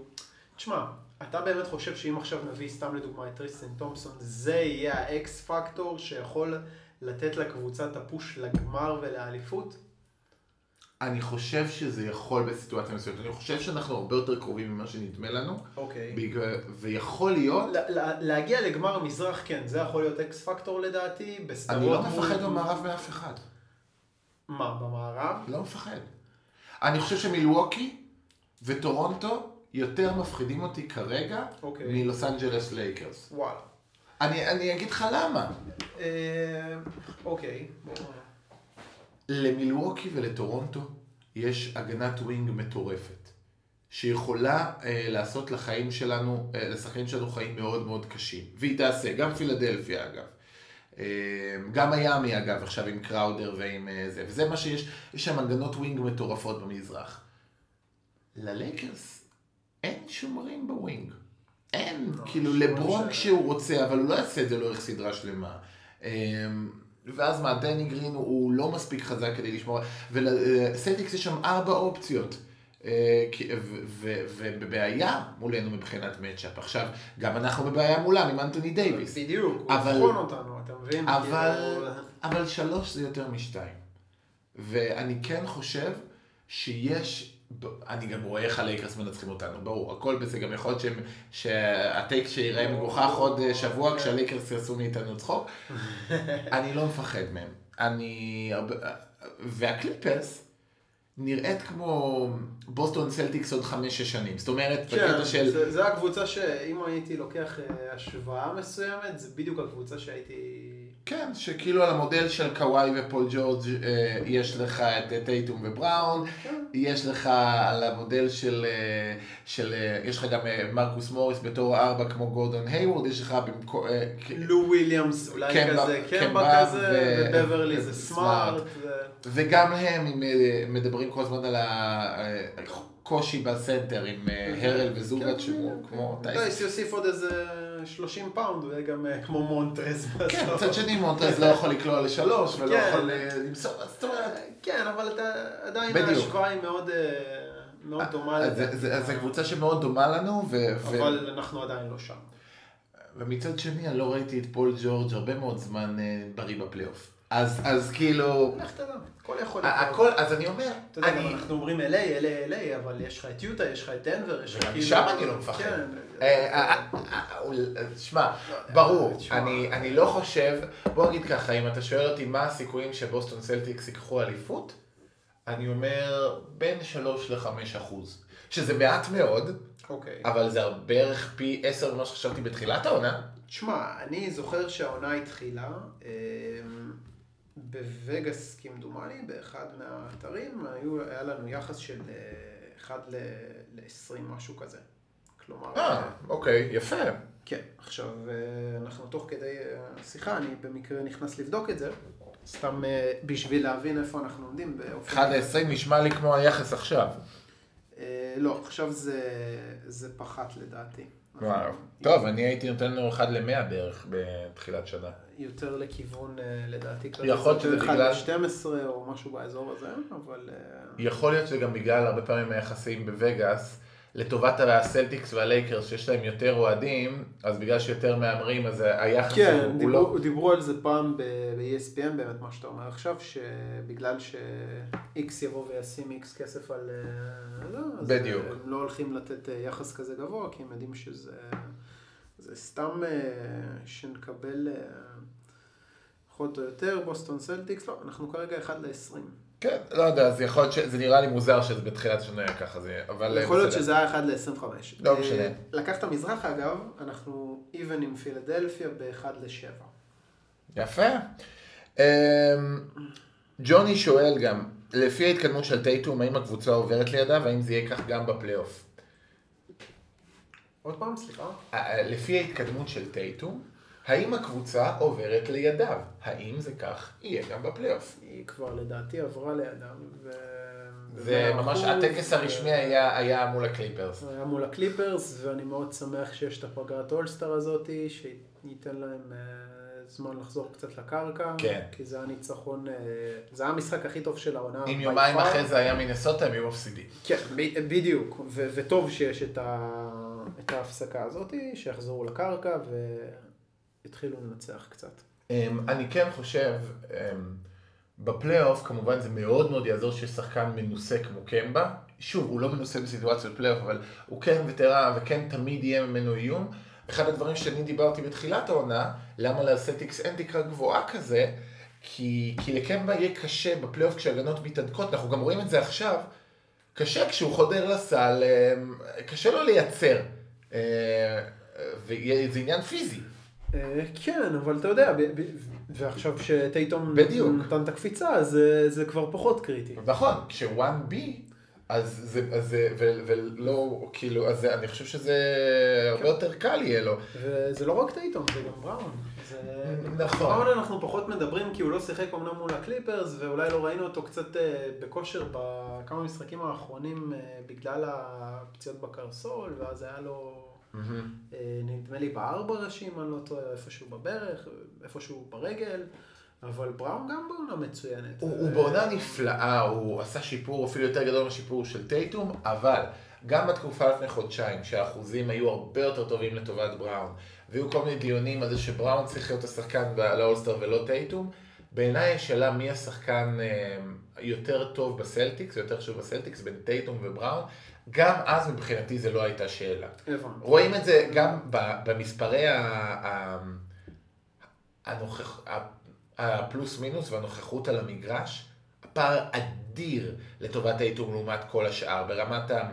תשמע, אתה באמת חושב שאם עכשיו נביא סתם לדוגמה את טריסטן תומפסון, זה יהיה ה X factor שיכול לתת לקבוצה את ה push לגמר ולאליפות? אני חושב שזה יכול בסיטואציה מסוימת. אני חושב שאנחנו הרבה יותר קרובים ממה שנדמה לנו, אוקיי. בגלל- ויכול להיות... ל- ל- להגיע לגמר המזרח, כן, זה יכול להיות X factor לדעתי, בסדרות... אני לא מפחד במערב מאף אחד. מה, במערב? לא מפחד. אני חושב שמילווקי וטורונטו יותר מפחידים אותי כרגע אוקיי. מלוס אנג'לס לייקרס. וואלה. אני, אני אגיד לך למה. אה, אוקיי. בוא- למילווקי ולטורונטו יש הגנת wing מטורפת, שיכולה אה, לעשות לחיים שלנו, אה, לשחקנים שלנו חיים מאוד מאוד קשים. והיא תעשה, גם פילדלפיה אגב. אה, גם מיאמי אגב, עכשיו עם קראודר ועם אה, זה, וזה מה שיש, יש שם הגנות wing מטורפות במזרח. ללייקרס אין שומרים ב wing. אין, לא, כאילו לברון כשהוא רוצה, אבל הוא לא יעשה את זה לאורך סדרה שלמה. אמ, ואז מה, דני גרין הוא- לא מספיק חזק כדי לשמור, ולסלטיקס יש שם ארבע אופציות. אה, ובבעיה מולנו מבחינת matchup. עכשיו, גם אנחנו בבעיה מולם עם אנטוני דייוויס. בדיוק, הוא אבל- יבחון אותנו, אתה מבין? אבל, כאילו, אבל שלוש זה יותר משתיים. ואני כן חושב שיש, אני גם רואה איך הלייקרס מנצחים אותנו, ברור, הכל בזה, גם יכול להיות שה take שיראה מגוחך עוד אה, שבוע כשהלייקרס יעשו מאיתנו צחוק. אני לא מפחד מהם. אני... והקליפרס נראית כמו בוסטון סלטיקס עוד חמש-שש שנים. זאת אומרת, כן, בקטע של... זה, זה הקבוצה שאם הייתי לוקח אה, השוואה מסוימת, זה בדיוק הקבוצה שהייתי... כן, שכאילו על המודל של קוואי ופול ג'ורג' אה, יש לך את אה, טייטום ובראון, כן. יש לך על המודל של, אה, של יש לך גם מרקוס מוריס בתור ארבע כמו גורדון הייוורד, יש לך במקום, לו וויליאמס אולי קמבה- כזה, קמבה קמבה כזה, ו- ובברלי זה סמארט. ו- וגם הם מדברים כל הזמן על הקושי בסנטר עם אה, הרל וזובאץ' כן, שהוא כן. כמו טייס. טייס יוסיף עוד איזה 30 pound, הוא יהיה גם אה, כמו מונטרז כן. מצד שני מונטרז לא יכול לקלוע לשלוש ולא כן. יכול אה, למסור, זאת אומרת, כן, אבל אתה עדיין. ההשוואה היא מאוד מאוד דומה לזה. זו קבוצה שמאוד דומה לנו, ו- אבל אנחנו עדיין לא שם. ומצד שני אני לא ראיתי את פול ג'ורג' הרבה מאוד זמן בריא בפלייאוף. אז, אז כאילו, לך תדע, הכל יכול לקרות. הכל, אז אני אומר, אתה יודע, אני, אנחנו אומרים LA, LA, LA, אבל יש לך את יוטה, יש לך את דנבר, יש לך כאילו... משם אני לא מפחד. כן. אה, אה, אה, אה, שמע, ברור. אני, אני לא חושב, בוא נגיד ככה, אם אתה שואל אותי מה הסיכויים שבוסטון סלטיקס ייקחו אליפות, אני אומר בין 3 ל-5 אחוז, שזה מעט מאוד, אוקיי. אבל זה בערך פי 10 ממה שחשבתי בתחילת העונה. תשמע, אני זוכר שהעונה התחילה, אמ, בווגאס כמדומני, באחד מהאתרים, היו, היה לנו יחס של אה, 1 ל-20 משהו כזה. כלומר, אה, אוקיי, יפה. כן, עכשיו, אה, אנחנו תוך כדי אה, השיחה, אני במקרה נכנס לבדוק את זה, סתם אה, בשביל להבין איפה אנחנו עומדים באופן... 1 ל-20 נשמע לי כמו היחס עכשיו. אה, לא, עכשיו זה, זה פחת לדעתי. וואו. טוב, אני הייתי נותן לו 1 ל-100 בערך בתחילת שנה. יותר לכיוון, אה, לדעתי, יכול להיות שזה בגלל- 1 ל-12 או משהו באזור הזה, אבל... אה, יכול להיות שזה גם בגלל הרבה פעמים היחסים בווגאס, לטובת הסלטיקס והלייקרס שיש להם יותר אוהדים, אז בגלל שיותר מהמרים, אז היחס כן, הוא, הוא דיברו, לא... דיברו על זה פעם ב-ESPN, באמת מה שאתה אומר עכשיו, שבגלל ש-X יבוא וישים X כסף על... אה, לא, אז בדיוק. הם לא הולכים לתת אה, יחס כזה גבוה, כי הם יודעים שזה... זה סתם אה, שנקבל אה, פחות או יותר, בוסטון סלטיקס, לא, אנחנו כרגע 1 ל-20. כן, לא יודע, אז יכול להיות שזה נראה לי מוזר שזה בתחילת השנה היה ככה, זה... אבל... יכול להיות. שזה היה 1 ל-25. לא משנה. לקחת מזרח אגב, אנחנו even עם פילדלפיה ב-1 ל-7. יפה. אמ, ג'וני שואל גם, לפי ההתקדמות של טייטום, האם הקבוצה עוברת לידיו, והאם זה יהיה כך גם בפלייאוף? עוד פעם, סליחה. אה, לפי ההתקדמות של טייטום, האם הקבוצה עוברת לידיו? האם זה כך יהיה גם בפלייאוף? היא כבר לדעתי עברה לידיו. ו... זה ממש, הטקס ו- הרשמי היה, היה מול הקליפרס. היה מול הקליפרס, ואני מאוד שמח שיש את הפגרת אולסטאר הזאתי, שייתן להם אה, זמן לחזור קצת לקרקע. כן. כי זה היה ניצחון, אה, זה היה המשחק הכי טוב של העונה. אם יומיים. אחרי זה היה מינסוטה, הם היו מפסידים. כן, בדיוק, ו- וטוב שיש את, ה- את ההפסקה הזאתי, שיחזרו לקרקע ויתחילו לנצח קצת. אמ, אני כן חושב, אמ, בפלייאוף כמובן זה מאוד מאוד יעזור שיש שחקן מנוסה כמו קמבה. שוב, הוא לא מנוסה בסיטואציות פלייאוף, אבל הוא כן וטרן וכן תמיד יהיה ממנו איום. אחד הדברים שאני דיברתי בתחילת העונה, למה לסלטיקס אין תקרה גבוהה כזה, כי, כי לקמבה יהיה קשה בפלייאוף כשהגנות מתהדקות, אנחנו גם רואים את זה עכשיו, קשה כשהוא חודר לסל, אמ, קשה לו לייצר, אה, וזה עניין פיזי. אה, כן, אבל אתה יודע, ב- ב- ועכשיו שטייטום. נתן את הקפיצה, אז זה- זה כבר פחות קריטי. נכון, כש-1B, אז זה, אז זה, ו- ולא, כאילו, אז זה, אני חושב שזה הרבה יותר קל יהיה לו. וזה לא רק טייטום, זה גם בראון. זה... נכון. בראון אנחנו פחות מדברים כי הוא לא שיחק אמנם מול הקליפרס, ואולי לא ראינו אותו קצת אה, בכושר בכמה משחקים האחרונים אה, בגלל הפציעות בקרסול, ואז היה לו, אה, נדמה לי בארבע ראשים, אני לא טועה, איפשהו בברך, איפשהו ברגל. אבל בראון גם בעונה מצוינת. הוא, הוא בעונה נפלאה, הוא עשה שיפור אפילו יותר גדול מהשיפור של טייטום, אבל גם בתקופה לפני חודשיים, שהאחוזים היו הרבה יותר טובים לטובת בראון, והיו כל מיני דיונים על זה שבראון צריך להיות השחקן לאולסטאר ולא טייטום, בעיניי השאלה מי השחקן אה, יותר טוב בסלטיקס, יותר חשוב בסלטיקס, בין טייטום ובראון, גם אז מבחינתי זה לא הייתה שאלה. הבנתי. רואים את זה גם במספרי ה- הנוכח... הפלוס מינוס והנוכחות על המגרש, הפער אדיר לטובת האיתור לעומת כל השאר, ברמת ה...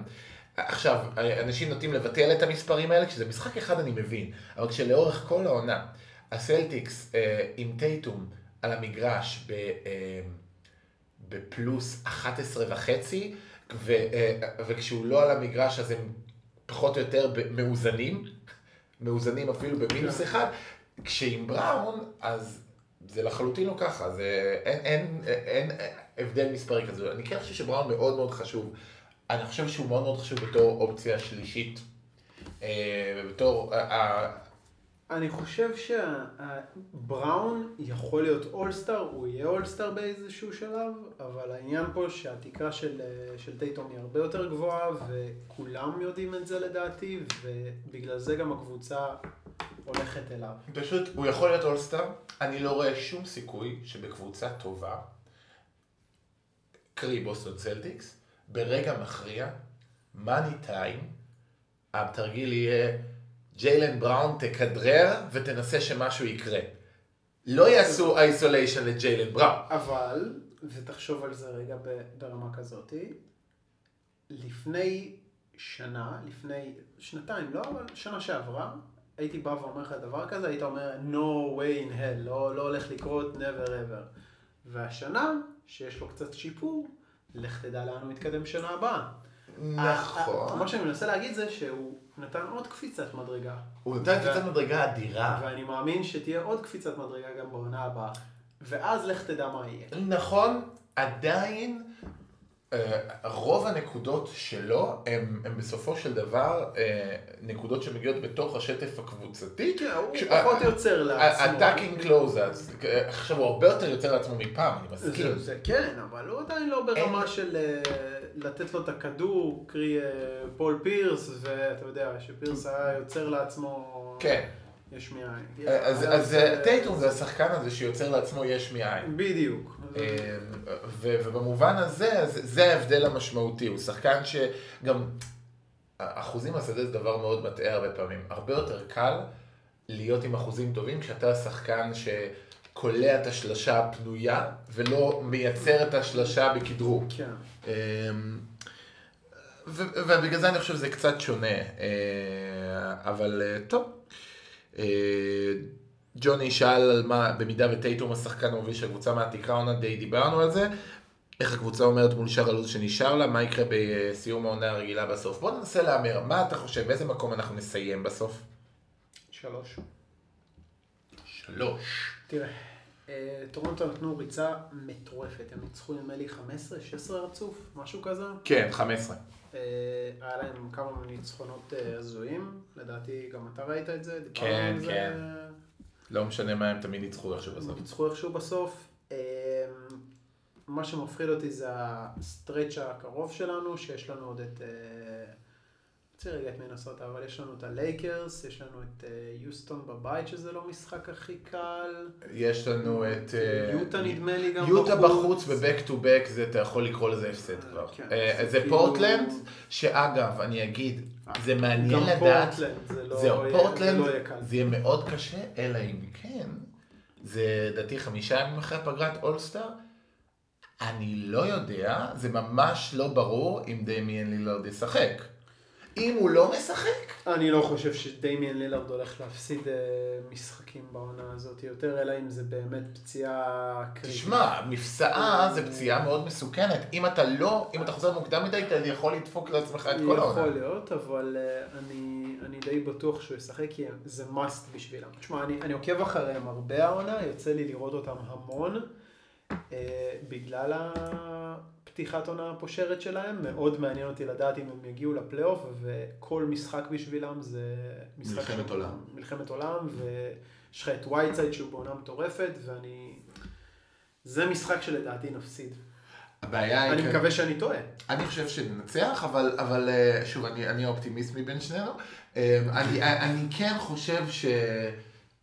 עכשיו, אנשים נוטים לבטל את המספרים האלה, כשזה משחק אחד אני מבין, אבל כשלאורך כל העונה, הסלטיקס אה, עם טייטום על המגרש ב, אה, בפלוס 11 וחצי, ו, אה, וכשהוא לא על המגרש אז הם פחות או יותר מאוזנים, מאוזנים אפילו במינוס אחד, כשעם בראון, אז זה לחלוטין לא ככה, זה, אין, אין, אין, אין הבדל מספרי כזה. אני כן חושב שבראון מאוד מאוד חשוב. אני חושב שהוא מאוד מאוד חשוב בתור אופציה שלישית. אה, בתור... אה, אני חושב שבראון יכול להיות אולסטאר, הוא יהיה אולסטאר באיזשהו שלב, אבל העניין פה שהתקרה של, של טייטום היא הרבה יותר גבוהה, וכולם יודעים את זה לדעתי, ובגלל זה גם הקבוצה הולכת אליו. פשוט, הוא יכול להיות אולסטאר, אני לא רואה שום סיכוי שבקבוצה טובה, קרי בוסטון צלטיקס, ברגע מכריע, מאני טיים, התרגיל יהיה ג'יילן בראון תכדרר ותנסה שמשהו יקרה. לא יעשו איסוליישן לג'יילן בראון. אבל, ותחשוב על זה רגע ברמה כזאתי, לפני שנה, לפני שנתיים, לא, אבל שנה שעברה, הייתי בא ואומר לך דבר כזה, היית אומר, no way in hell, לא, לא הולך לקרות, never ever. והשנה, שיש לו קצת שיפור, לך תדע לאן הוא יתקדם שנה הבאה. נכון. מה שאני מנסה להגיד זה שהוא נתן עוד קפיצת מדרגה. הוא נתן קצת מדרגה אדירה. ואני מאמין שתהיה עוד קפיצת מדרגה גם בעונה הבאה. ואז לך תדע מה יהיה. נכון, עדיין רוב הנקודות שלו הם, הם בסופו של דבר אה, נקודות שמגיעות בתוך השטף הקבוצתי. כן, הוא פחות יוצר לעצמו. attacking closeouts, עכשיו הוא הרבה יותר יוצר לעצמו מפעם, אני מסכים. זה, כן, אבל הוא עדיין לא ברמה של אה, לתת לו את הכדור, קרי אה, פול פירס, ואתה יודע, שפירס היה יוצר לעצמו כן, יש מאין. אז, היה אז זה- טייטום זה השחקן הזה שיוצר לעצמו יש מאין. בדיוק. אה, ו- ובמובן הזה, אז זה ההבדל המשמעותי, הוא שחקן שגם, אחוזים מהשדה זה דבר מאוד מטעה הרבה פעמים. הרבה יותר קל להיות עם אחוזים טובים כשאתה שחקן שקולע את השלשה הפנויה ולא מייצר את השלשה בכדרור. כן. אמ, ובגלל זה אני חושב שזה קצת שונה, אה, אבל אה, טוב. אה, ג'וני שאל על מה, במידה וטייטום השחקן המוביל של הקבוצה מהתקרה עונה, די דיברנו על זה. איך הקבוצה אומרת מול שאר הלו"ז שנשאר לה, מה יקרה בסיום העונה הרגילה בסוף. בוא ננסה להמר, מה אתה חושב, באיזה מקום אנחנו נסיים בסוף? שלוש. שלוש. תראה, אה, טורונטו נתנו ריצה מטורפת, הם ניצחו נדמה לי 15, 16 רצוף, משהו כזה. כן, 15. אה, היה להם כמה ניצחונות אה, הזויים, לדעתי גם אתה ראית את זה, דיברנו כן, על זה. כן. לא משנה מה הם תמיד ניצחו איכשהו בסוף. ניצחו איכשהו בסוף. אה, מה שמפחיד אותי זה ה stretch הקרוב שלנו, שיש לנו עוד את... אה, רוצה רגע את מינסוטה, אבל יש לנו את הלייקרס, יש לנו את אה, יוסטון בבית, שזה לא משחק הכי קל. יש לנו את... אה, יוטה נדמה לי גם יוטה בחוץ ב-back to back, זה, אתה יכול לקרוא לזה הפסד כבר. כן, אה, זה כאילו- פורטלנד, שאגב, אני אגיד, זה מעניין גם לדעת, פורטלנד, זה לא זהו, פורטלנד, זה לא יהיה. זה יהיה מאוד קשה, אלא אם כן, זה לדעתי חמישה ימים אחרי פגרת אולסטאר, אני לא יודע, זה ממש לא ברור אם דמיאן לילארד ישחק. אם הוא לא משחק, אני לא חושב שדמיאן לילארד הולך להפסיד אה, משחקים בעונה הזאת יותר, אלא אם זה באמת פציעה קריטית. תשמע, מפסעה זה פציעה מאוד מסוכנת. אם אתה לא, אם אתה חוזר מוקדם מדי, אתה יכול לדפוק לעצמך את כל העונה. יכול להיות, אבל אה, אני, אני די בטוח שהוא ישחק, כי זה must בשבילם. תשמע, אני, אני עוקב אחריהם הרבה העונה, יוצא לי לראות אותם המון, אה, בגלל הפתיחת עונה הפושרת שלהם, מאוד מעניין אותי לדעת אם הם יגיעו לפלייאוף, וכל משחק בשבילם זה משחק מלחמת עולם. מלחמת עולם, ויש לך את וייטסייד שהוא בעונה מטורפת, ואני... זה משחק שלדעתי נפסיד. הבעיה היא... אני כן- מקווה שאני טועה. אני חושב שננצח, אבל, אבל אה, שוב, אני, אני האופטימיסט מבין שנינו. אה, אני, אני כן חושב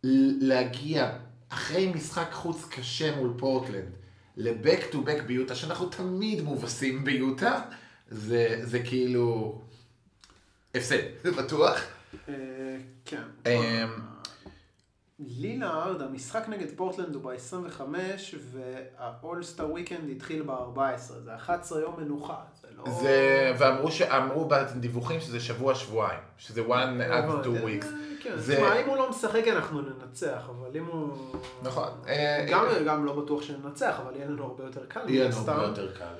שלהגיע אחרי משחק חוץ קשה מול פורטלנד, לבק טו בק ביוטה, שאנחנו תמיד מובסים ביוטה, זה, זה כאילו הפסד, זה בטוח. אה, כן. לילארד, המשחק נגד פורטלנד הוא ב-25 והאולסטאר וויקנד התחיל ב-14, זה 11 יום מנוחה, זה לא... זה, ואמרו שאמרו בדיווחים שזה שבוע-שבועיים, שזה one עד two weeks. כן, זה- תשמע, אם הוא לא משחק אנחנו ננצח, אבל אם הוא... נכון. אה, גם, גם לא בטוח שננצח, אבל יהיה לנו הרבה יותר קל. יהיה לנו הרבה יותר קל.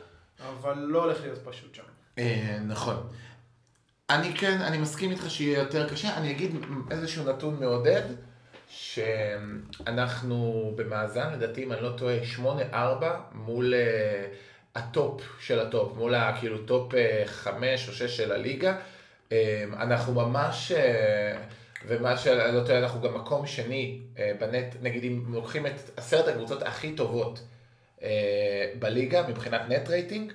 אבל לא הולך להיות פשוט שם. אה, נכון. אני כן, אני מסכים איתך שיהיה יותר קשה. אני אגיד איזשהו נתון מעודד, שאנחנו במאזן, לדעתי, אם אני לא טועה, 8-4 מול אה, הטופ של הטופ, מול ה- כאילו טופ 5 או 6 של הליגה. אה, אנחנו ממש, אה, ומה שאני לא טועה, אנחנו גם מקום שני אה, ב net, נגיד אם לוקחים את עשרת הקבוצות הכי טובות אה, בליגה מבחינת net rating,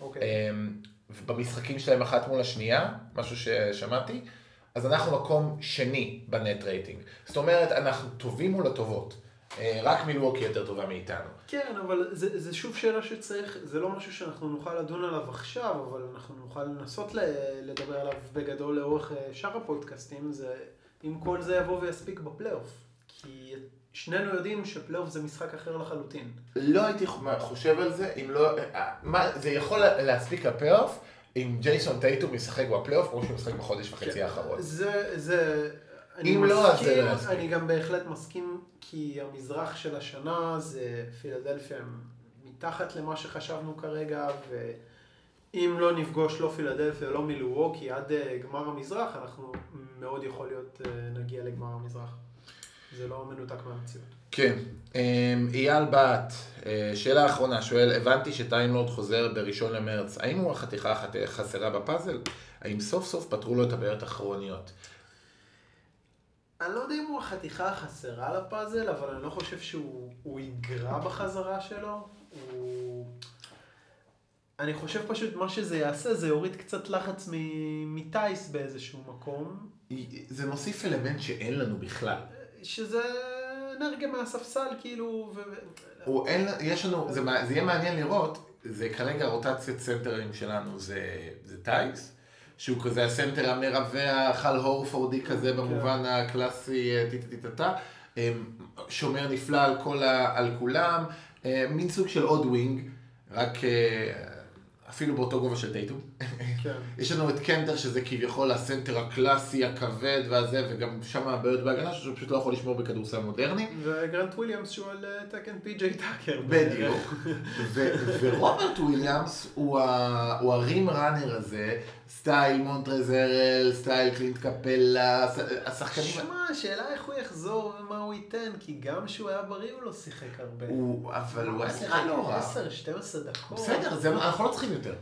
אוקיי. אמ, במשחקים שלהם אחת מול השנייה, משהו ששמעתי, אז אנחנו מקום שני ב net rating. זאת אומרת, אנחנו טובים מול הטובות. אה, רק מילווקי יותר טובה מאיתנו. כן, אבל זה, זה שוב שאלה שצריך, זה לא משהו שאנחנו נוכל לדון עליו עכשיו, אבל אנחנו נוכל לנסות לדבר עליו בגדול לאורך אה, שאר הפודקאסטים, זה אם כל זה יבוא ויספיק בפלייאוף. כי שנינו יודעים שפלייאוף זה משחק אחר לחלוטין. לא הייתי חושב על זה, אם לא... אה, מה, זה יכול להספיק לפלייאוף אם ג'ייסון טייטום ישחק בפלייאוף כמו שהוא משחק בחודש וחצי כן. האחרון. זה, זה... אם לא, אז זה לא יספיק. אני גם בהחלט מסכים, כי המזרח של השנה זה פילדלפיה מתחת למה שחשבנו כרגע, ואם לא נפגוש לא פילדלפיה, לא מילווקי עד אה, גמר המזרח, אנחנו מאוד יכול להיות אה, נגיע לגמר המזרח. זה לא מנותק מהמציאות. כן. אמ, אייל בת, אה, שאלה אחרונה, שואל, הבנתי שטיימלורד חוזר בראשון למרץ, האם הוא החתיכה החסרה בפאזל? האם סוף סוף פתרו לו את הבעיות הכרוניות? אני לא יודע אם הוא החתיכה החסרה לפאזל, אבל אני לא חושב שהוא יגרע בחזרה שלו. הוא... אני חושב פשוט מה שזה יעשה, זה יוריד קצת לחץ מטייס באיזשהו מקום. זה מוסיף אלמנט שאין לנו בכלל. שזה אנרגיה מהספסל, כאילו... ו... הוא אין, יש לנו, זה, זה יהיה מעניין לראות, זה כרגע רוטציית סנטרים שלנו, זה, זה טייס. שהוא כזה הסנטר המרווח, אל הורפורדי כזה במובן הקלאסי טיטטיטטה, אמ, שומר נפלא על, כל ה, על כולם, אמ, מין סוג של עוד wing, רק אה, אפילו באותו גובה של טייטום. כן. יש לנו את קנטר שזה כביכול הסנטר הקלאסי, הכבד והזה, וגם שם הבעיות בהגנה שהוא פשוט לא יכול לשמור בכדורסל מודרני. וגרנט וויליאמס שהוא על אה, תקן פי.ג'יי טאקר. בדיוק. ורוברט וויליאמס הוא ה rim runner הזה, סטייל מונטרז הארל, סטייל קלינט קפלה, השחקנים... שמע, השאלה איך הוא יחזור ומה הוא ייתן, כי גם כשהוא היה בריא הוא לא שיחק הרבה. הוא, אבל הוא היה שיחק לא רע. 10-12 דקות. בסדר, אנחנו לא צריכים יותר.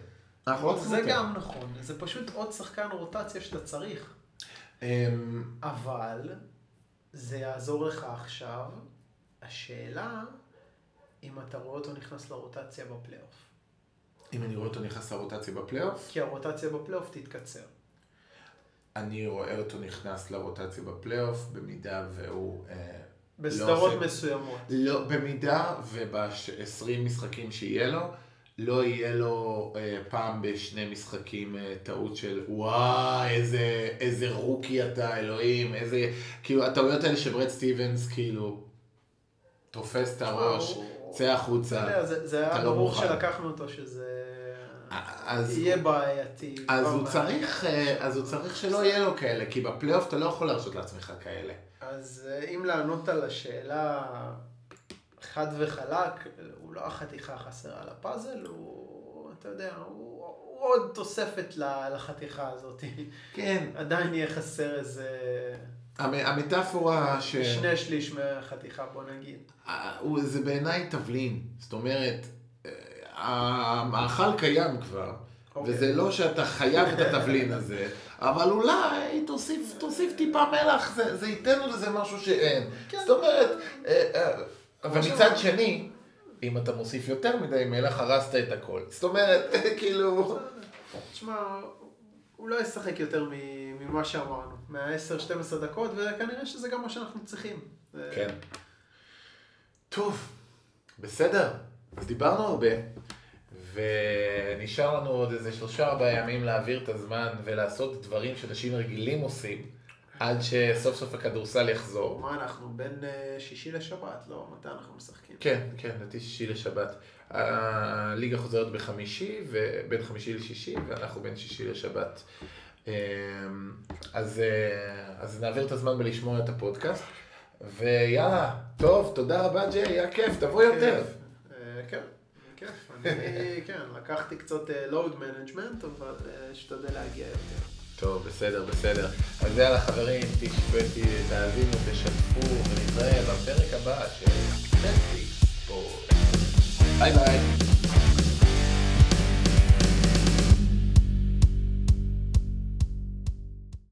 אנחנו לא צריכים יותר. זה גם נכון, זה פשוט עוד שחקן רוטציה שאתה צריך. אמ, אבל זה יעזור לך עכשיו. השאלה, אם אתה רואה אותו נכנס לרוטציה בפלייאוף. אם אני רואה אותו נכנס לרוטציה בפלייאוף? כי הרוטציה בפלייאוף תתקצר. אני רואה אותו נכנס לרוטציה בפלייאוף, במידה והוא... אה, בסדרות לא מסוימות. לא, במידה וב-20 משחקים שיהיה לו, לא יהיה לו אה, פעם בשני משחקים אה, טעות של וואי, איזה, איזה רוקי אתה, אלוהים, איזה... כאילו, הטעויות האלה שברד סטיבנס, כאילו, תופס את הראש, צא החוצה. זה היה לא ברור שלקחנו אותו שזה... אז יהיה בעייתי. אז הוא, צריך, אה, אז הוא צריך שלא יהיה לו כאלה, כי בפלייאוף אתה לא יכול להרשות לעצמך כאלה. אז אה, אם לענות על השאלה חד וחלק, הוא לא החתיכה החסרה לפאזל, הוא, אתה יודע, הוא, הוא עוד תוספת לחתיכה הזאת. כן. עדיין יהיה חסר איזה... המטאפורה ש... שני שליש מהחתיכה, בוא נגיד. זה בעיניי תבלין. זאת אומרת, המאכל קיים כבר, okay. אוקיי. וזה לא שאתה חייב את התבלין הזה, אבל אולי תוסיף, תוסיף טיפה מלח, זה, זה ייתן לזה משהו שאין. כן. זאת אומרת, אה, אה, אבל מצד שני, אם אתה מוסיף יותר מדי מלח, הרסת את הכל. זאת אומרת, כאילו... תשמע, הוא לא ישחק יותר ממה שאמרנו, מה-10-12 דקות, וכנראה שזה גם מה שאנחנו צריכים. כן. טוב, בסדר. אז דיברנו הרבה, ונשאר לנו עוד איזה שלושה ארבעה ימים להעביר את הזמן ולעשות דברים שאנשים רגילים עושים, עד שסוף סוף הכדורסל יחזור. מה אנחנו, בין אה, שישי לשבת, לא? מתי אנחנו משחקים? כן, כן, לדעתי שישי לשבת. הליגה חוזרת בחמישי, בין חמישי לשישי, ואנחנו בין שישי לשבת. אמ, אז, אה, אז נעביר את הזמן בלשמוע את הפודקאסט. ויאללה, טוב, תודה רבה ג'יי, היה כיף, תבוא יותר. כן, כיף. אני, כן, לקחתי קצת load אה, management, אבל אה, אשתדל להגיע יותר. טוב, בסדר, בסדר. אז יאללה חברים, תשפטו, תאזינו, תשתפו, ונתראה בפרק הבא של סטנטי. ביי ביי.